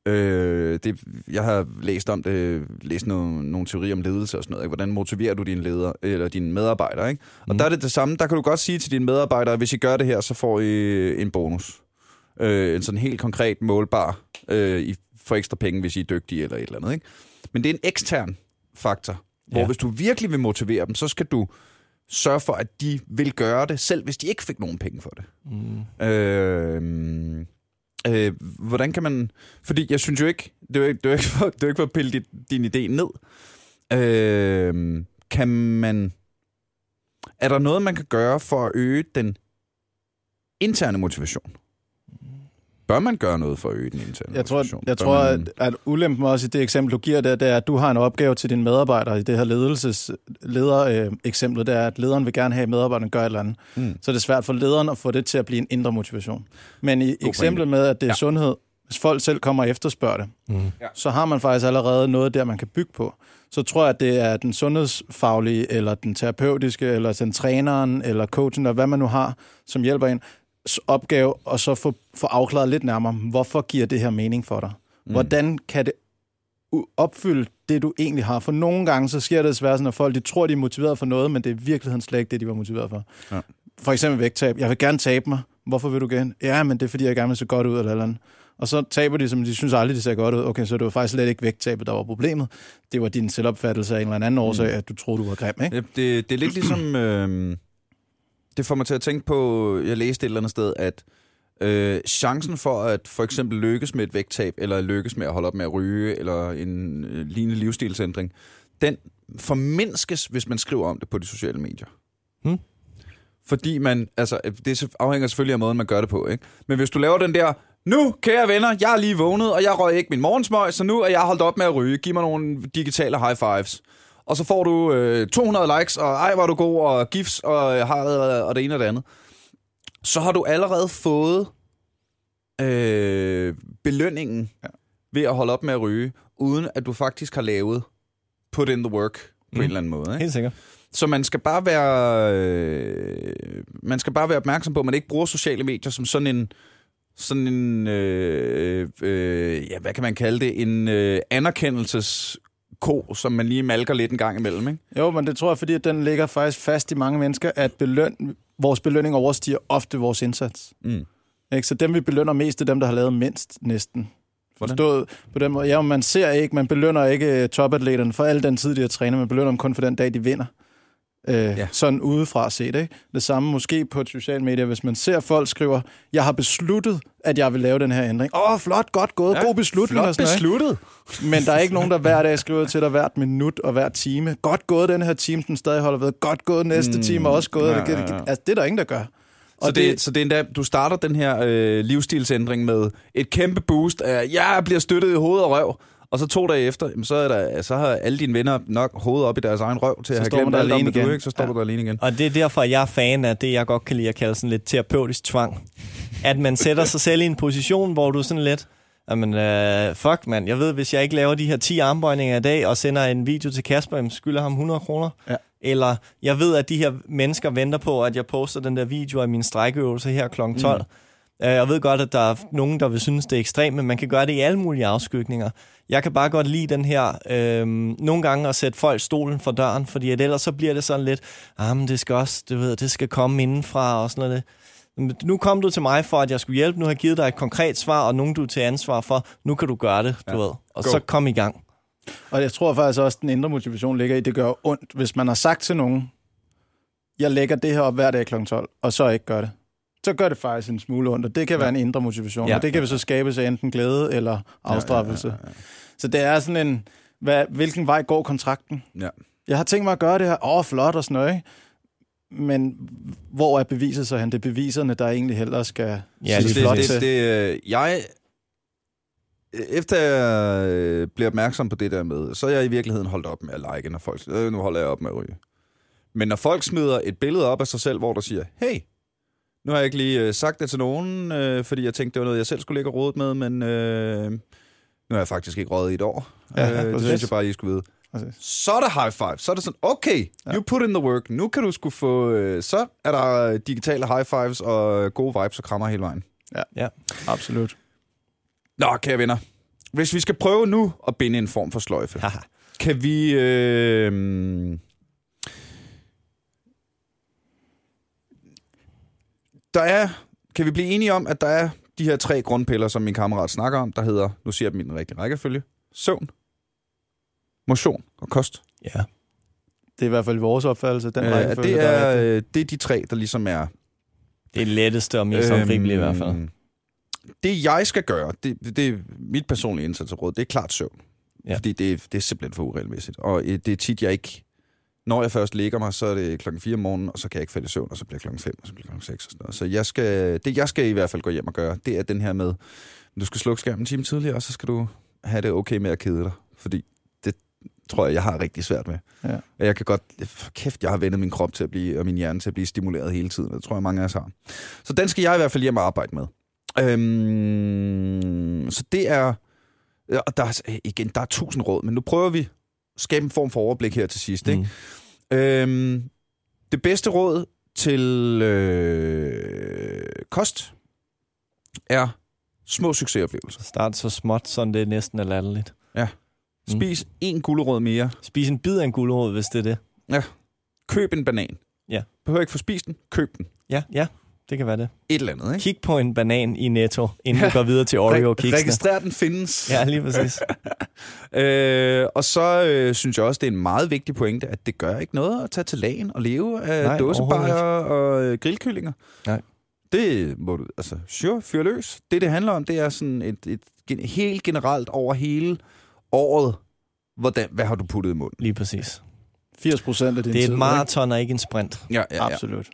Øh, det, jeg har læst om det, læst nogle, nogle teorier om ledelse og sådan noget. Ikke? Hvordan motiverer du dine leder eller dine medarbejdere? Ikke? Og Mm. der er det det samme. Der kan du godt sige til dine medarbejdere, hvis I gør det her, så får I en bonus. Øh, en sådan helt konkret målbar øh, I får ekstra penge, hvis I er dygtige eller et eller andet. Ikke? Men det er en ekstern faktor, hvor Ja. hvis du virkelig vil motivere dem, så skal du sørge for, at de vil gøre det, selv hvis de ikke fik nogen penge for det. Mm. Øh, øh, hvordan kan man... Fordi jeg synes jo ikke... Det er jo ikke, det er jo ikke, for, det er jo ikke for at pille din, din idé ned. Øh, kan man... Er der noget, man kan gøre for at øge den interne motivation? Bør man gøre noget for at øge den interne Jeg tror, jeg tror man, at, at ulempen også i det eksempel, du giver der, det er, at du har en opgave til dine medarbejdere i det her ledelsesleder øh, eksempel, det er, at lederen vil gerne have, at medarbejderne gør et eller andet. Mm. Så er det svært for lederen at få det til at blive en indre motivation. Men i pointe. eksemplet med, at det er ja. sundhed, hvis folk selv kommer og efterspørger det, Mm. så har man faktisk allerede noget der, man kan bygge på. Så tror jeg, at det er den sundhedsfaglige, eller den terapeutiske, eller den træneren, eller coachen, eller hvad man nu har, som hjælper en, opgave, og så få, få afklaret lidt nærmere, hvorfor giver det her mening for dig? Mm. Hvordan kan det opfylde det, du egentlig har? For nogle gange, så sker det desværre sådan, at folk de tror, de er motiveret for noget, men det er i virkeligheden slet ikke det, de var motiveret for. Ja. For eksempel vægttab. Jeg vil gerne tabe mig. Hvorfor vil du gerne? Ja, men det er, fordi jeg gerne vil se godt ud, eller eller andet. Og så taber de, som de synes aldrig, de ser godt ud. Okay, så det var faktisk slet ikke vægttabet, der var problemet. Det var din selvopfattelse af en eller anden årsag, at du troede, du var grim, ikke? Ja, det, det er lidt ligesom... Øh, det får mig til at tænke på... Jeg læste et eller andet sted, at øh, chancen for at for eksempel lykkes med et vægttab, eller lykkes med at holde op med at ryge, eller en øh, lignende livsstilsændring, den formindskes, hvis man skriver om det på de sociale medier. Hmm. Fordi man... Altså, det afhænger selvfølgelig af måden, man gør det på, ikke? Men hvis du laver den der... Nu, kære venner, jeg er lige vågnet, og jeg røg ikke min morgensmøg, så nu er jeg holdt op med at ryge. Giv mig nogle digitale high fives og så får du øh, 200 likes, og ej, er du god, og gifs, og, øh, har, og det ene og det andet. Så har du allerede fået øh, belønningen ja. ved at holde op med at ryge, uden at du faktisk har lavet put in the work på mm. en eller anden måde. Ikke? Helt sikkert. Så man skal bare være øh, man skal bare være opmærksom på, at man ikke bruger sociale medier som sådan en sådan en øh, øh, ja, hvad kan man kalde det, en øh, anerkendelses ko, som man lige malker lidt en gang imellem, ikke? Jo, men det tror jeg, fordi at den ligger faktisk fast i mange mennesker, at beløn, vores belønning overstiger ofte vores indsats. Mm. Ikke? Så dem, vi belønner mest, det er dem, der har lavet mindst næsten. Forstået på den måde. Ja, man ser ikke, man belønner ikke øh, topatleterne for al den tid, de har trænet. Man belønner dem kun for den dag, de vinder. Øh, Ja. Sådan udefra set. Ikke? Det samme måske på et socialt medie, hvis man ser folk skriver, jeg har besluttet, at jeg vil lave den her ændring. Åh, oh, flot, godt gået, ja, god beslutning. Flot og sådan noget, besluttet. Men der er ikke nogen, der hver dag skriver til dig hvert minut og hver time. Godt gået, den her time, den stadig holder ved. Godt gået, næste Mm. time også gået. Ja, Ja, ja. Altså, det er der ingen, der gør. Så det, så det er endda, du starter den her øh, livsstilsændring med et kæmpe boost af, jeg bliver støttet i hoved og røv. Og så to dage efter, så, er der, så har alle dine venner nok hovedet op i deres egen røv til at Så have står glemt alt om du, igen. ikke? Så står Ja. du der alene igen. Og det er derfor, jeg er fan af det, jeg godt kan lide at kalde sådan lidt terapeutisk tvang. At man sætter sig selv i en position, hvor du sådan lidt, jamen uh, fuck mand, jeg ved, hvis jeg ikke laver de her 10 armbøjninger i dag, og sender en video til Kasper, jamen, skylder ham 100 kroner. Ja. Eller jeg ved, at de her mennesker venter på, at jeg poster den der video af min strækøvelse her kl. 12. Mm. Jeg ved godt, at der er nogen, der vil synes, det er ekstremt, men man kan gøre det i alle mulige afskygninger. Jeg kan bare godt lide den her, øh, nogle gange at sætte folk stolen for døren, fordi at ellers så bliver det sådan lidt, ah, men det skal også, du ved, det skal komme indenfra og sådan noget. Nu kom du til mig for, at jeg skulle hjælpe. Nu har jeg givet dig et konkret svar, og nogen du er til ansvar for. Nu kan du gøre det, du Ja. ved. Og Go. så kom i gang. Og jeg tror faktisk også, at den indre motivation ligger i, det gør ondt, hvis man har sagt til nogen, jeg lægger det her op hver dag kl. 12, og så ikke gør det. Så gør det faktisk en smule ondt, og det kan være en indre motivation. Ja. Ja. Og det kan vi så skabe sig enten glæde eller afstraffelse. Ja, ja, ja, ja. Så det er sådan en, hvad, hvilken vej går kontrakten? Ja. Jeg har tænkt mig at gøre det her, åh, oh, flot og ikke? Men hvor er beviset så hen? Det er beviserne, der egentlig hellere skal Ja, lige flot til. det, det, øh, jeg, efter jeg øh, blev opmærksom på det der med, så er jeg i virkeligheden holdt op med at like, når folk øh, nu holder jeg op med at ryge. Men når folk smider et billede op af sig selv, hvor der siger, hey, nu har jeg ikke lige øh, sagt det til nogen, øh, fordi jeg tænkte, det var noget, jeg selv skulle ligge og rådet med, men øh, nu har jeg faktisk ikke rådet i et år. Ja, øh, det synes jeg bare, I skulle vide. præcis. så er der high five. Så er det sådan, okay, you put in the work. Nu kan du skulle få... Øh, så er der digitale high fives og gode vibes og krammer hele vejen. Ja. Absolut. Nå, kære venner. Hvis vi skal prøve nu at binde en form for sløjfe, Haha. kan vi... Øh, der er... Kan vi blive enige om, at der er de her tre grundpiller, som min kammerat snakker om, der hedder, nu siger jeg dem i den rigtige rækkefølge, søvn, motion og kost. ja. Det er i hvert fald vores opfattelse. Den Øh, rækkefølge, det, der er, øh, det er de tre, der ligesom er... Det er letteste og mest håndgribelige i hvert fald. Øhm, Det, jeg skal gøre, det, det er mit personlige indsatsområde, det er klart søvn. Ja. Ja. Fordi det, det er simpelthen for uregelmæssigt. Og øh, det er tit, jeg ikke... Når jeg først ligger mig, så er det klokken 4 om morgenen, og så kan jeg ikke falde i søvn, og så bliver klokken 5, og så bliver klokken 6 og sådan noget. Så jeg skal, det, jeg skal i hvert fald gå hjem og gøre, det er den her med, du skal slukke skærmen en time tidligere, og så skal du have det okay med at kede dig. Fordi det tror jeg, jeg har rigtig svært med. Ja. Og jeg kan godt... Kæft, jeg har vendet min krop til at blive, og min hjerne til at blive stimuleret hele tiden. Det tror jeg, mange af os har. Så den skal jeg i hvert fald hjem og arbejde med. Øhm, så det er... Og der er, igen, der er tusind råd, men nu prøver vi skabe en form for overblik her til sidst. Ikke? Mm. Øhm, det bedste råd til øh, kost er små succesoplevelser. Start så småt, så det næsten er latterligt. Mm. Spis en gulerod mere. Spis en bid af en gulerod, hvis det er det. Køb en banan. Ja. Behøver ikke få spist den. Køb den. Ja, ja, det kan være det. Et eller andet, ikke? Kig på en banan i Netto, inden du går videre til oreo kiksene Registrer, den findes. Ja, lige præcis. Øh, og så øh, synes jeg også, det er en meget vigtig pointe, at det gør ikke noget at tage til lagen og leve af Nej, dåsebajer og øh, grillkyllinger. Nej. Det må du, altså, sure, fyr løs. Det, det handler om, det er sådan et, et, et helt generelt over hele året, hvordan, hvad har du puttet i munden? Lige præcis. 80 procent af din Det er tid. et maraton og ikke en sprint. Ja, ikke? Absolut.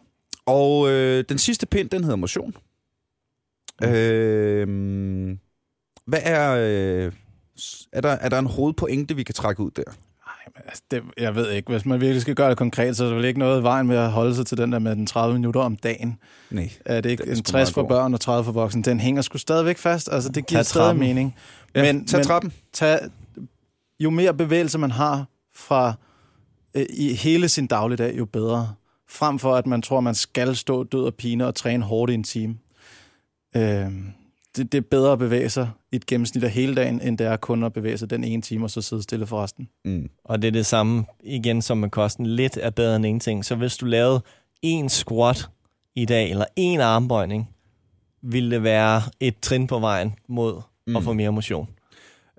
Og øh, den sidste pind, den hedder motion. Øh, hvad er... Øh, er, der, er der en hovedpointe, vi kan trække ud der? Ej, men altså, det, jeg ved ikke. Hvis man virkelig skal gøre det konkret, så er der vel ikke noget i vejen med at holde sig til den der med den 30 minutter om dagen. Nej. Er det ikke Den er en sgu 60 meget for børn og 30 for voksne? Den hænger sgu stadigvæk fast. Altså, det giver stadig mening. Ja, Men- tag men- trappen. Tag, jo mere bevægelse man har fra øh, i hele sin dagligdag, jo bedre. Frem for, at man tror, man skal stå død og pine og træne hårdt i en time. Øh, det, det er bedre at bevæge sig i et gennemsnit af hele dagen, end det er kun at bevæge sig den ene time, og så sidde stille for resten. Mm. Og det er det samme igen som med kosten. Lidt er bedre end ingenting. Så hvis du lavede en squat i dag, eller en armbøjning, ville det være et trin på vejen mod mm. at få mere motion.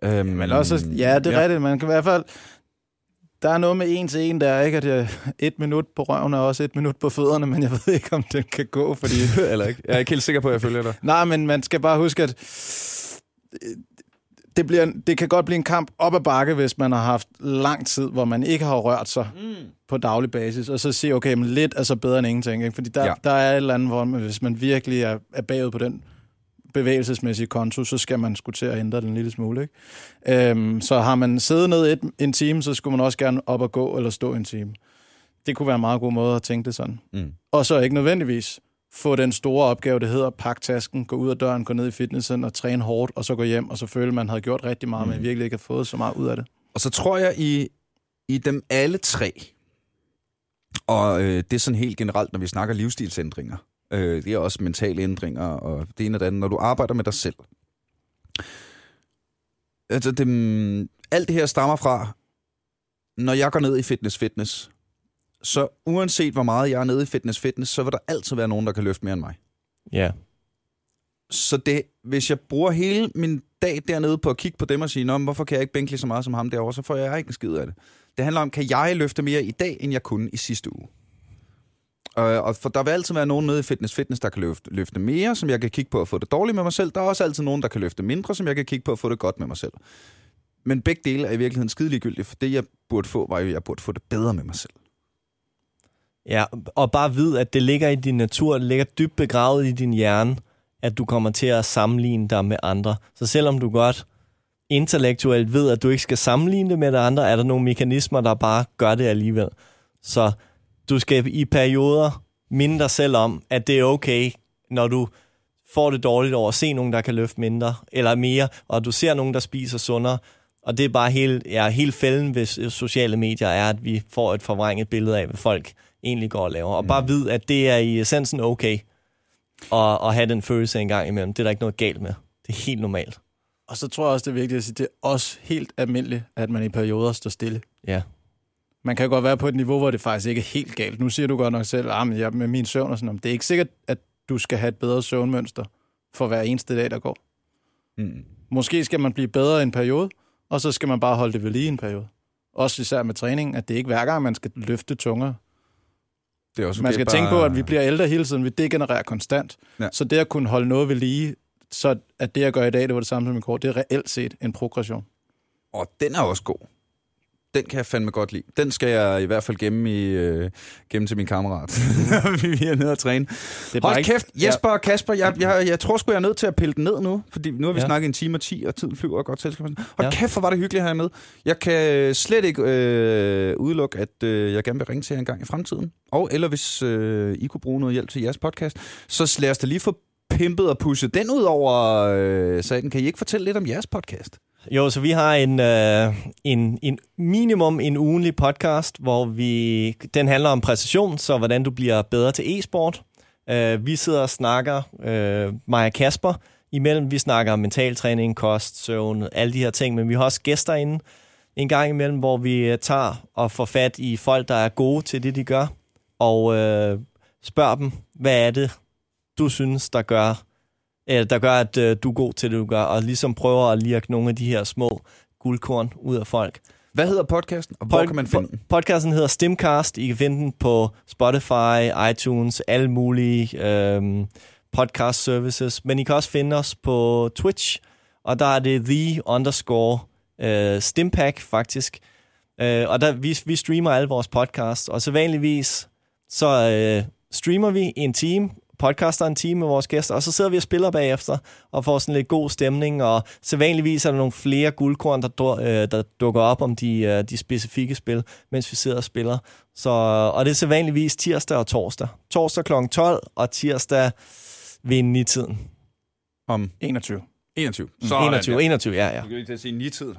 Øhm, Men også, ja, det er ja. rigtigt. Man kan i hvert fald... Der er noget med en til en der, ikke? At jeg, et minut på røven er også et minut på fødderne, men jeg ved ikke, om den kan gå, fordi... Eller ikke? Jeg er ikke helt sikker på, at jeg følger dig. Nej, men man skal bare huske, at det, bliver, det kan godt blive en kamp op ad bakke, hvis man har haft lang tid, hvor man ikke har rørt sig mm. på daglig basis, og så sige, okay, men lidt er så bedre end ingenting. Ikke? Fordi der, Ja. ja. der er et eller andet, hvor man, hvis man virkelig er, er bagud på den bevægelsesmæssige konto, så skal man skulle til at ændre den en lille smule. Ikke? Øhm, så har man siddet ned et, en time, så skulle man også gerne op og gå eller stå en time. Det kunne være en meget god måde at tænke det sådan. Mm. Og så ikke nødvendigvis få den store opgave, det hedder pakke tasken, gå ud af døren, gå ned i fitnessen og træne hårdt, og så gå hjem, og så føle, man havde gjort rigtig meget, mm. men virkelig ikke har fået så meget ud af det. Og så tror jeg, i, i dem alle tre, og øh, det er sådan helt generelt, når vi snakker livsstilsændringer, øh, det er også mentale ændringer, og det ene og det andet, når du arbejder med dig selv. Altså, det, mm, alt det her stammer fra, når jeg går ned i fitness fitness, så uanset hvor meget jeg er nede i fitness fitness, så vil der altid være nogen, der kan løfte mere end mig. Ja. Så det, hvis jeg bruger hele min dag dernede på at kigge på dem og sige, Nå, hvorfor kan jeg ikke bænke lige så meget som ham derovre, så får jeg ikke en skid af det. Det handler om, kan jeg løfte mere i dag, end jeg kunne i sidste uge? Øh, og for der vil altid være nogen nede i fitness fitness, der kan løfte, løfte mere, som jeg kan kigge på at få det dårligt med mig selv. Der er også altid nogen, der kan løfte mindre, som jeg kan kigge på at få det godt med mig selv. Men begge dele er i virkeligheden skideligegyldigt, for det jeg burde få, var jo, at jeg burde få det bedre med mig selv. Ja, og bare vid, at det ligger i din natur, det ligger dybt begravet i din hjerne, at du kommer til at sammenligne dig med andre. Så selvom du godt intellektuelt ved, at du ikke skal sammenligne det med andre, er der nogle mekanismer, der bare gør det alligevel. Så du skal i perioder minde dig selv om, at det er okay, når du får det dårligt over at se nogen, der kan løfte mindre eller mere, og du ser nogen, der spiser sundere, Og det er bare hele, ja, hele fælden ved sociale medier, er, at vi får et forvrænget billede af, hvad folk egentlig går og laver. Og bare vid, at det er i essensen okay at, at have den følelse en gang imellem. Det er der ikke noget galt med. Det er helt normalt. Og så tror jeg også, det er vigtigt at sige, det er også helt almindeligt, at man i perioder står stille. Ja. Man kan godt være på et niveau, hvor det faktisk ikke er helt galt. Nu siger du godt nok selv, at ah, jeg med min søvn og sådan noget. Det er ikke sikkert, at du skal have et bedre søvnmønster for hver eneste dag, der går. Mm. Måske skal man blive bedre i en periode, og så skal man bare holde det ved lige en periode. Også især med træning, at det ikke hver gang, man skal løfte tungere. Det er også okay, Man skal bare... tænke på, at vi bliver ældre hele tiden. Vi degenererer konstant. Ja. Så det at kunne holde noget ved lige, så at det, jeg gør i dag, det var det samme som i går, det er reelt set en progression. Og den er også god. Den kan jeg fandme godt lide. Den skal jeg i hvert fald gemme, i, øh, gemme til min kammerat. vi er nede og træne. Det er Hold ikke- kæft, Jesper og Kasper, jeg, jeg, jeg tror sgu, jeg er nødt til at pille den ned nu, fordi nu har vi ja. Snakket en time og 10, og tiden flyver godt selskab. Hold ja. Kæft, hvor var det hyggeligt jer med. Jeg kan slet ikke øh, udelukke, at øh, jeg gerne vil ringe til jer en gang i fremtiden. Og eller hvis øh, I kunne bruge noget hjælp til jeres podcast, så lad os da lige få pimpet og pushet den ud over øh, saten. Kan I ikke fortælle lidt om jeres podcast? Jo, så vi har en, øh, en, en minimum en ugenlig podcast, hvor vi den handler om præcision, så hvordan du bliver bedre til e-sport. Øh, vi sidder og snakker, øh, mig og Kasper, imellem vi snakker om mentaltræning, kost, søvn, alle de her ting, men vi har også gæster inde en gang imellem, hvor vi øh, tager og får fat i folk, der er gode til det, de gør, og øh, spørger dem, hvad er det, du synes, der gør, eller der gør, at øh, du er god til det, du gør, og ligesom prøver at lirke nogle af de her små guldkorn ud af folk. Hvad hedder podcasten, og hvor Pod- kan man finde den? Podcasten hedder Stimcast. I kan finde den på Spotify, iTunes, alle mulige øhm, podcast services. Men I kan også finde os på Twitch, og der er det the underscore øh, Stimpack faktisk. Øh, og der, vi, vi streamer alle vores podcasts, og så vanligvis så øh, streamer vi en time, podcaster en time med vores gæster, og så sidder vi og spiller bagefter, og får sådan lidt god stemning, og så vanligvis er der nogle flere guldkorn, der, øh, der dukker op om de, øh, de specifikke spil, mens vi sidder og spiller. Så, og det er så vanligvis tirsdag og torsdag. Torsdag kl. 12, og tirsdag ved 9-tiden. Om 21. 21. 21, 21, ja, ja. Jeg skulle lige til at sige 9 tid.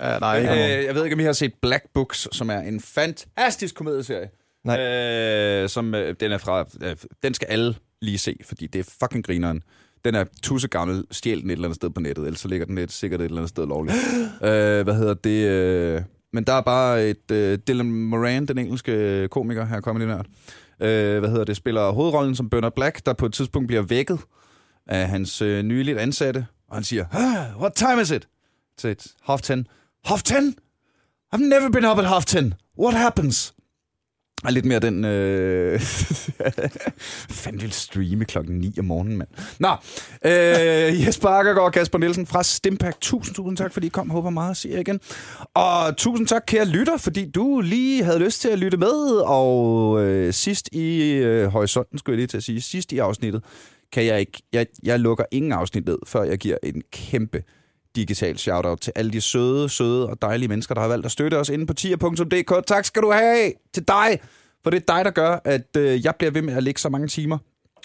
Ja, nej, ikke Øh, jeg ved ikke, om I har set Black Books, som er en fantastisk komedieserie. Nej. Øh, som, øh, den er fra... Øh, den skal alle lige se, fordi det er fucking grineren. Den er tusse gammel, stjæl den et eller andet sted på nettet, ellers så ligger den et, sikkert et eller andet sted lovligt. øh, hvad hedder det? Øh, men der er bare et... Øh, Dylan Moran, den engelske komiker, her kommer nørd. Øh, hvad hedder det? Spiller hovedrollen som Bernard Black, der på et tidspunkt bliver vækket af hans øh, nyligt ansatte, og han siger, ah, what time is it? Til et half ten. Half ten? I've never been up at half ten. What happens? Og lidt mere den... Øh... fanden vil streame klokken 9 om morgenen, mand. Nå, øh, Jesper Akkergaard og Kasper Nielsen fra Stimpak. Tusind, tusind tak, fordi I kom. Håber meget at se jer igen. Og tusind tak, kære lytter, fordi du lige havde lyst til at lytte med. Og øh, sidst i øh, horisonten, skulle jeg lige til at sige, sidst i afsnittet, kan jeg ikke... Jeg, jeg lukker ingen afsnit ned, før jeg giver en kæmpe digital shoutout til alle de søde, søde og dejlige mennesker, der har valgt at støtte os inde på tier.dk. Tak skal du have til dig, for det er dig, der gør, at øh, jeg bliver ved med at lægge så mange timer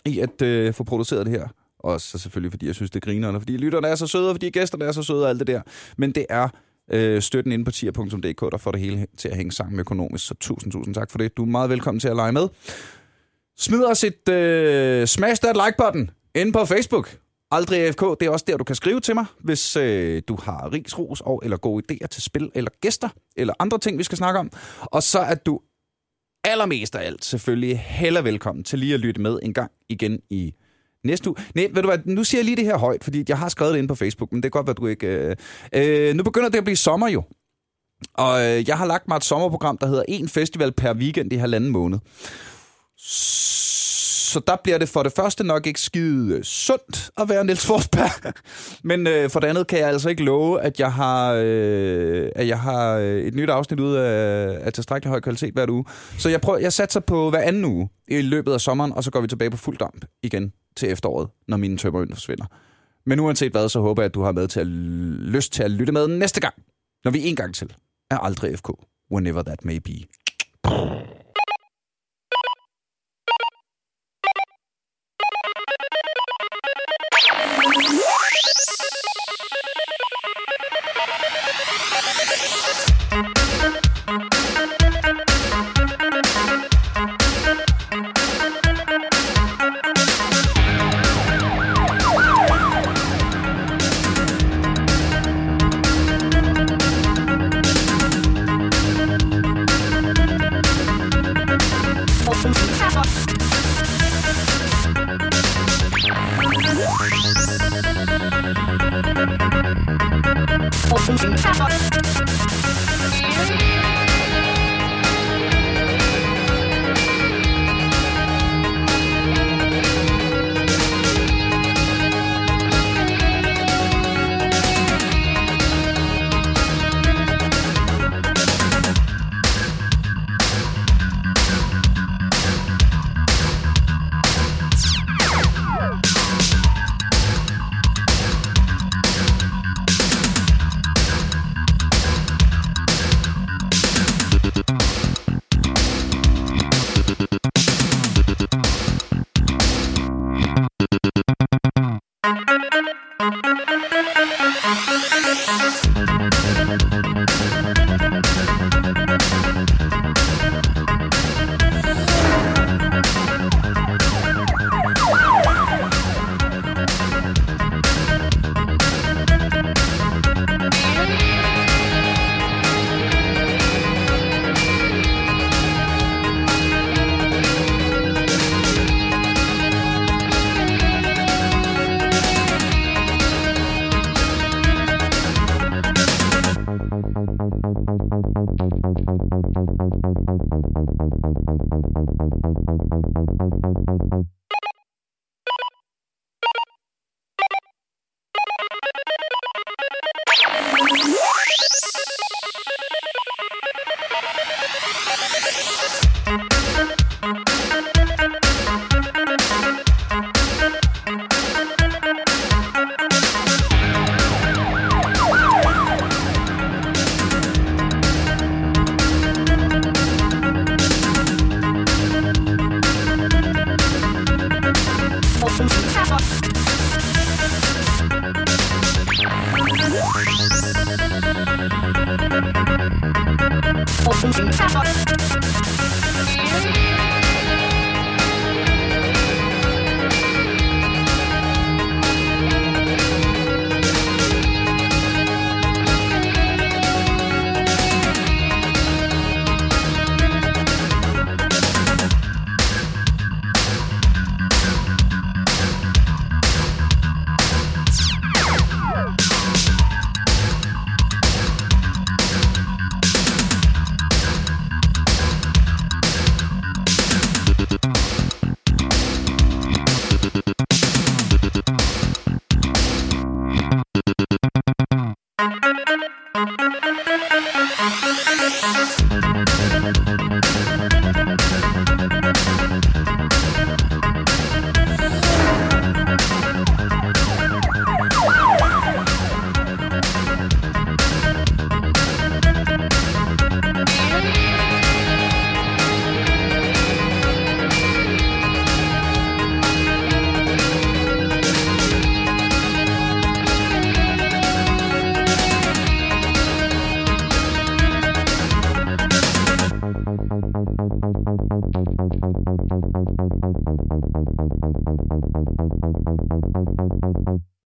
i at øh, få produceret det her. Og så selvfølgelig, fordi jeg synes, det griner, og fordi lytterne er så søde, og fordi gæsterne er så søde og alt det der. Men det er øh, støtten inde på tier.dk, der får det hele til at hænge sammen økonomisk. Så tusind, tusind tak for det. Du er meget velkommen til at lege med. Smid os et øh, smash that like-button inde på Facebook. Aldrig AFK, det er også der, du kan skrive til mig, hvis øh, du har rigsros og eller gode idéer til spil eller gæster, eller andre ting, vi skal snakke om. Og så er du allermest af alt selvfølgelig heller velkommen til lige at lytte med en gang igen i næste uge. Nej, ved du hvad, nu siger jeg lige det her højt, fordi jeg har skrevet det ind på Facebook, men det er godt, at du ikke... Øh, øh, nu begynder det at blive sommer jo. Og øh, jeg har lagt mig et sommerprogram, der hedder En festival per weekend i halvanden måned. Så der bliver det for det første nok ikke skide øh, sundt at være Niels Forsberg. Men øh, for det andet kan jeg altså ikke love, at jeg har, øh, at jeg har øh, et nyt afsnit ud af, af tilstrækkelig høj kvalitet hver uge. Så jeg, prøver, jeg satser på hver anden uge i løbet af sommeren, og så går vi tilbage på fuld damp igen til efteråret, når mine tømmerøn forsvinder. Men uanset hvad, så håber jeg, at du har med til at lyst til at lytte med næste gang, når vi en gang til er aldrig FK, whenever that may be. Thank you.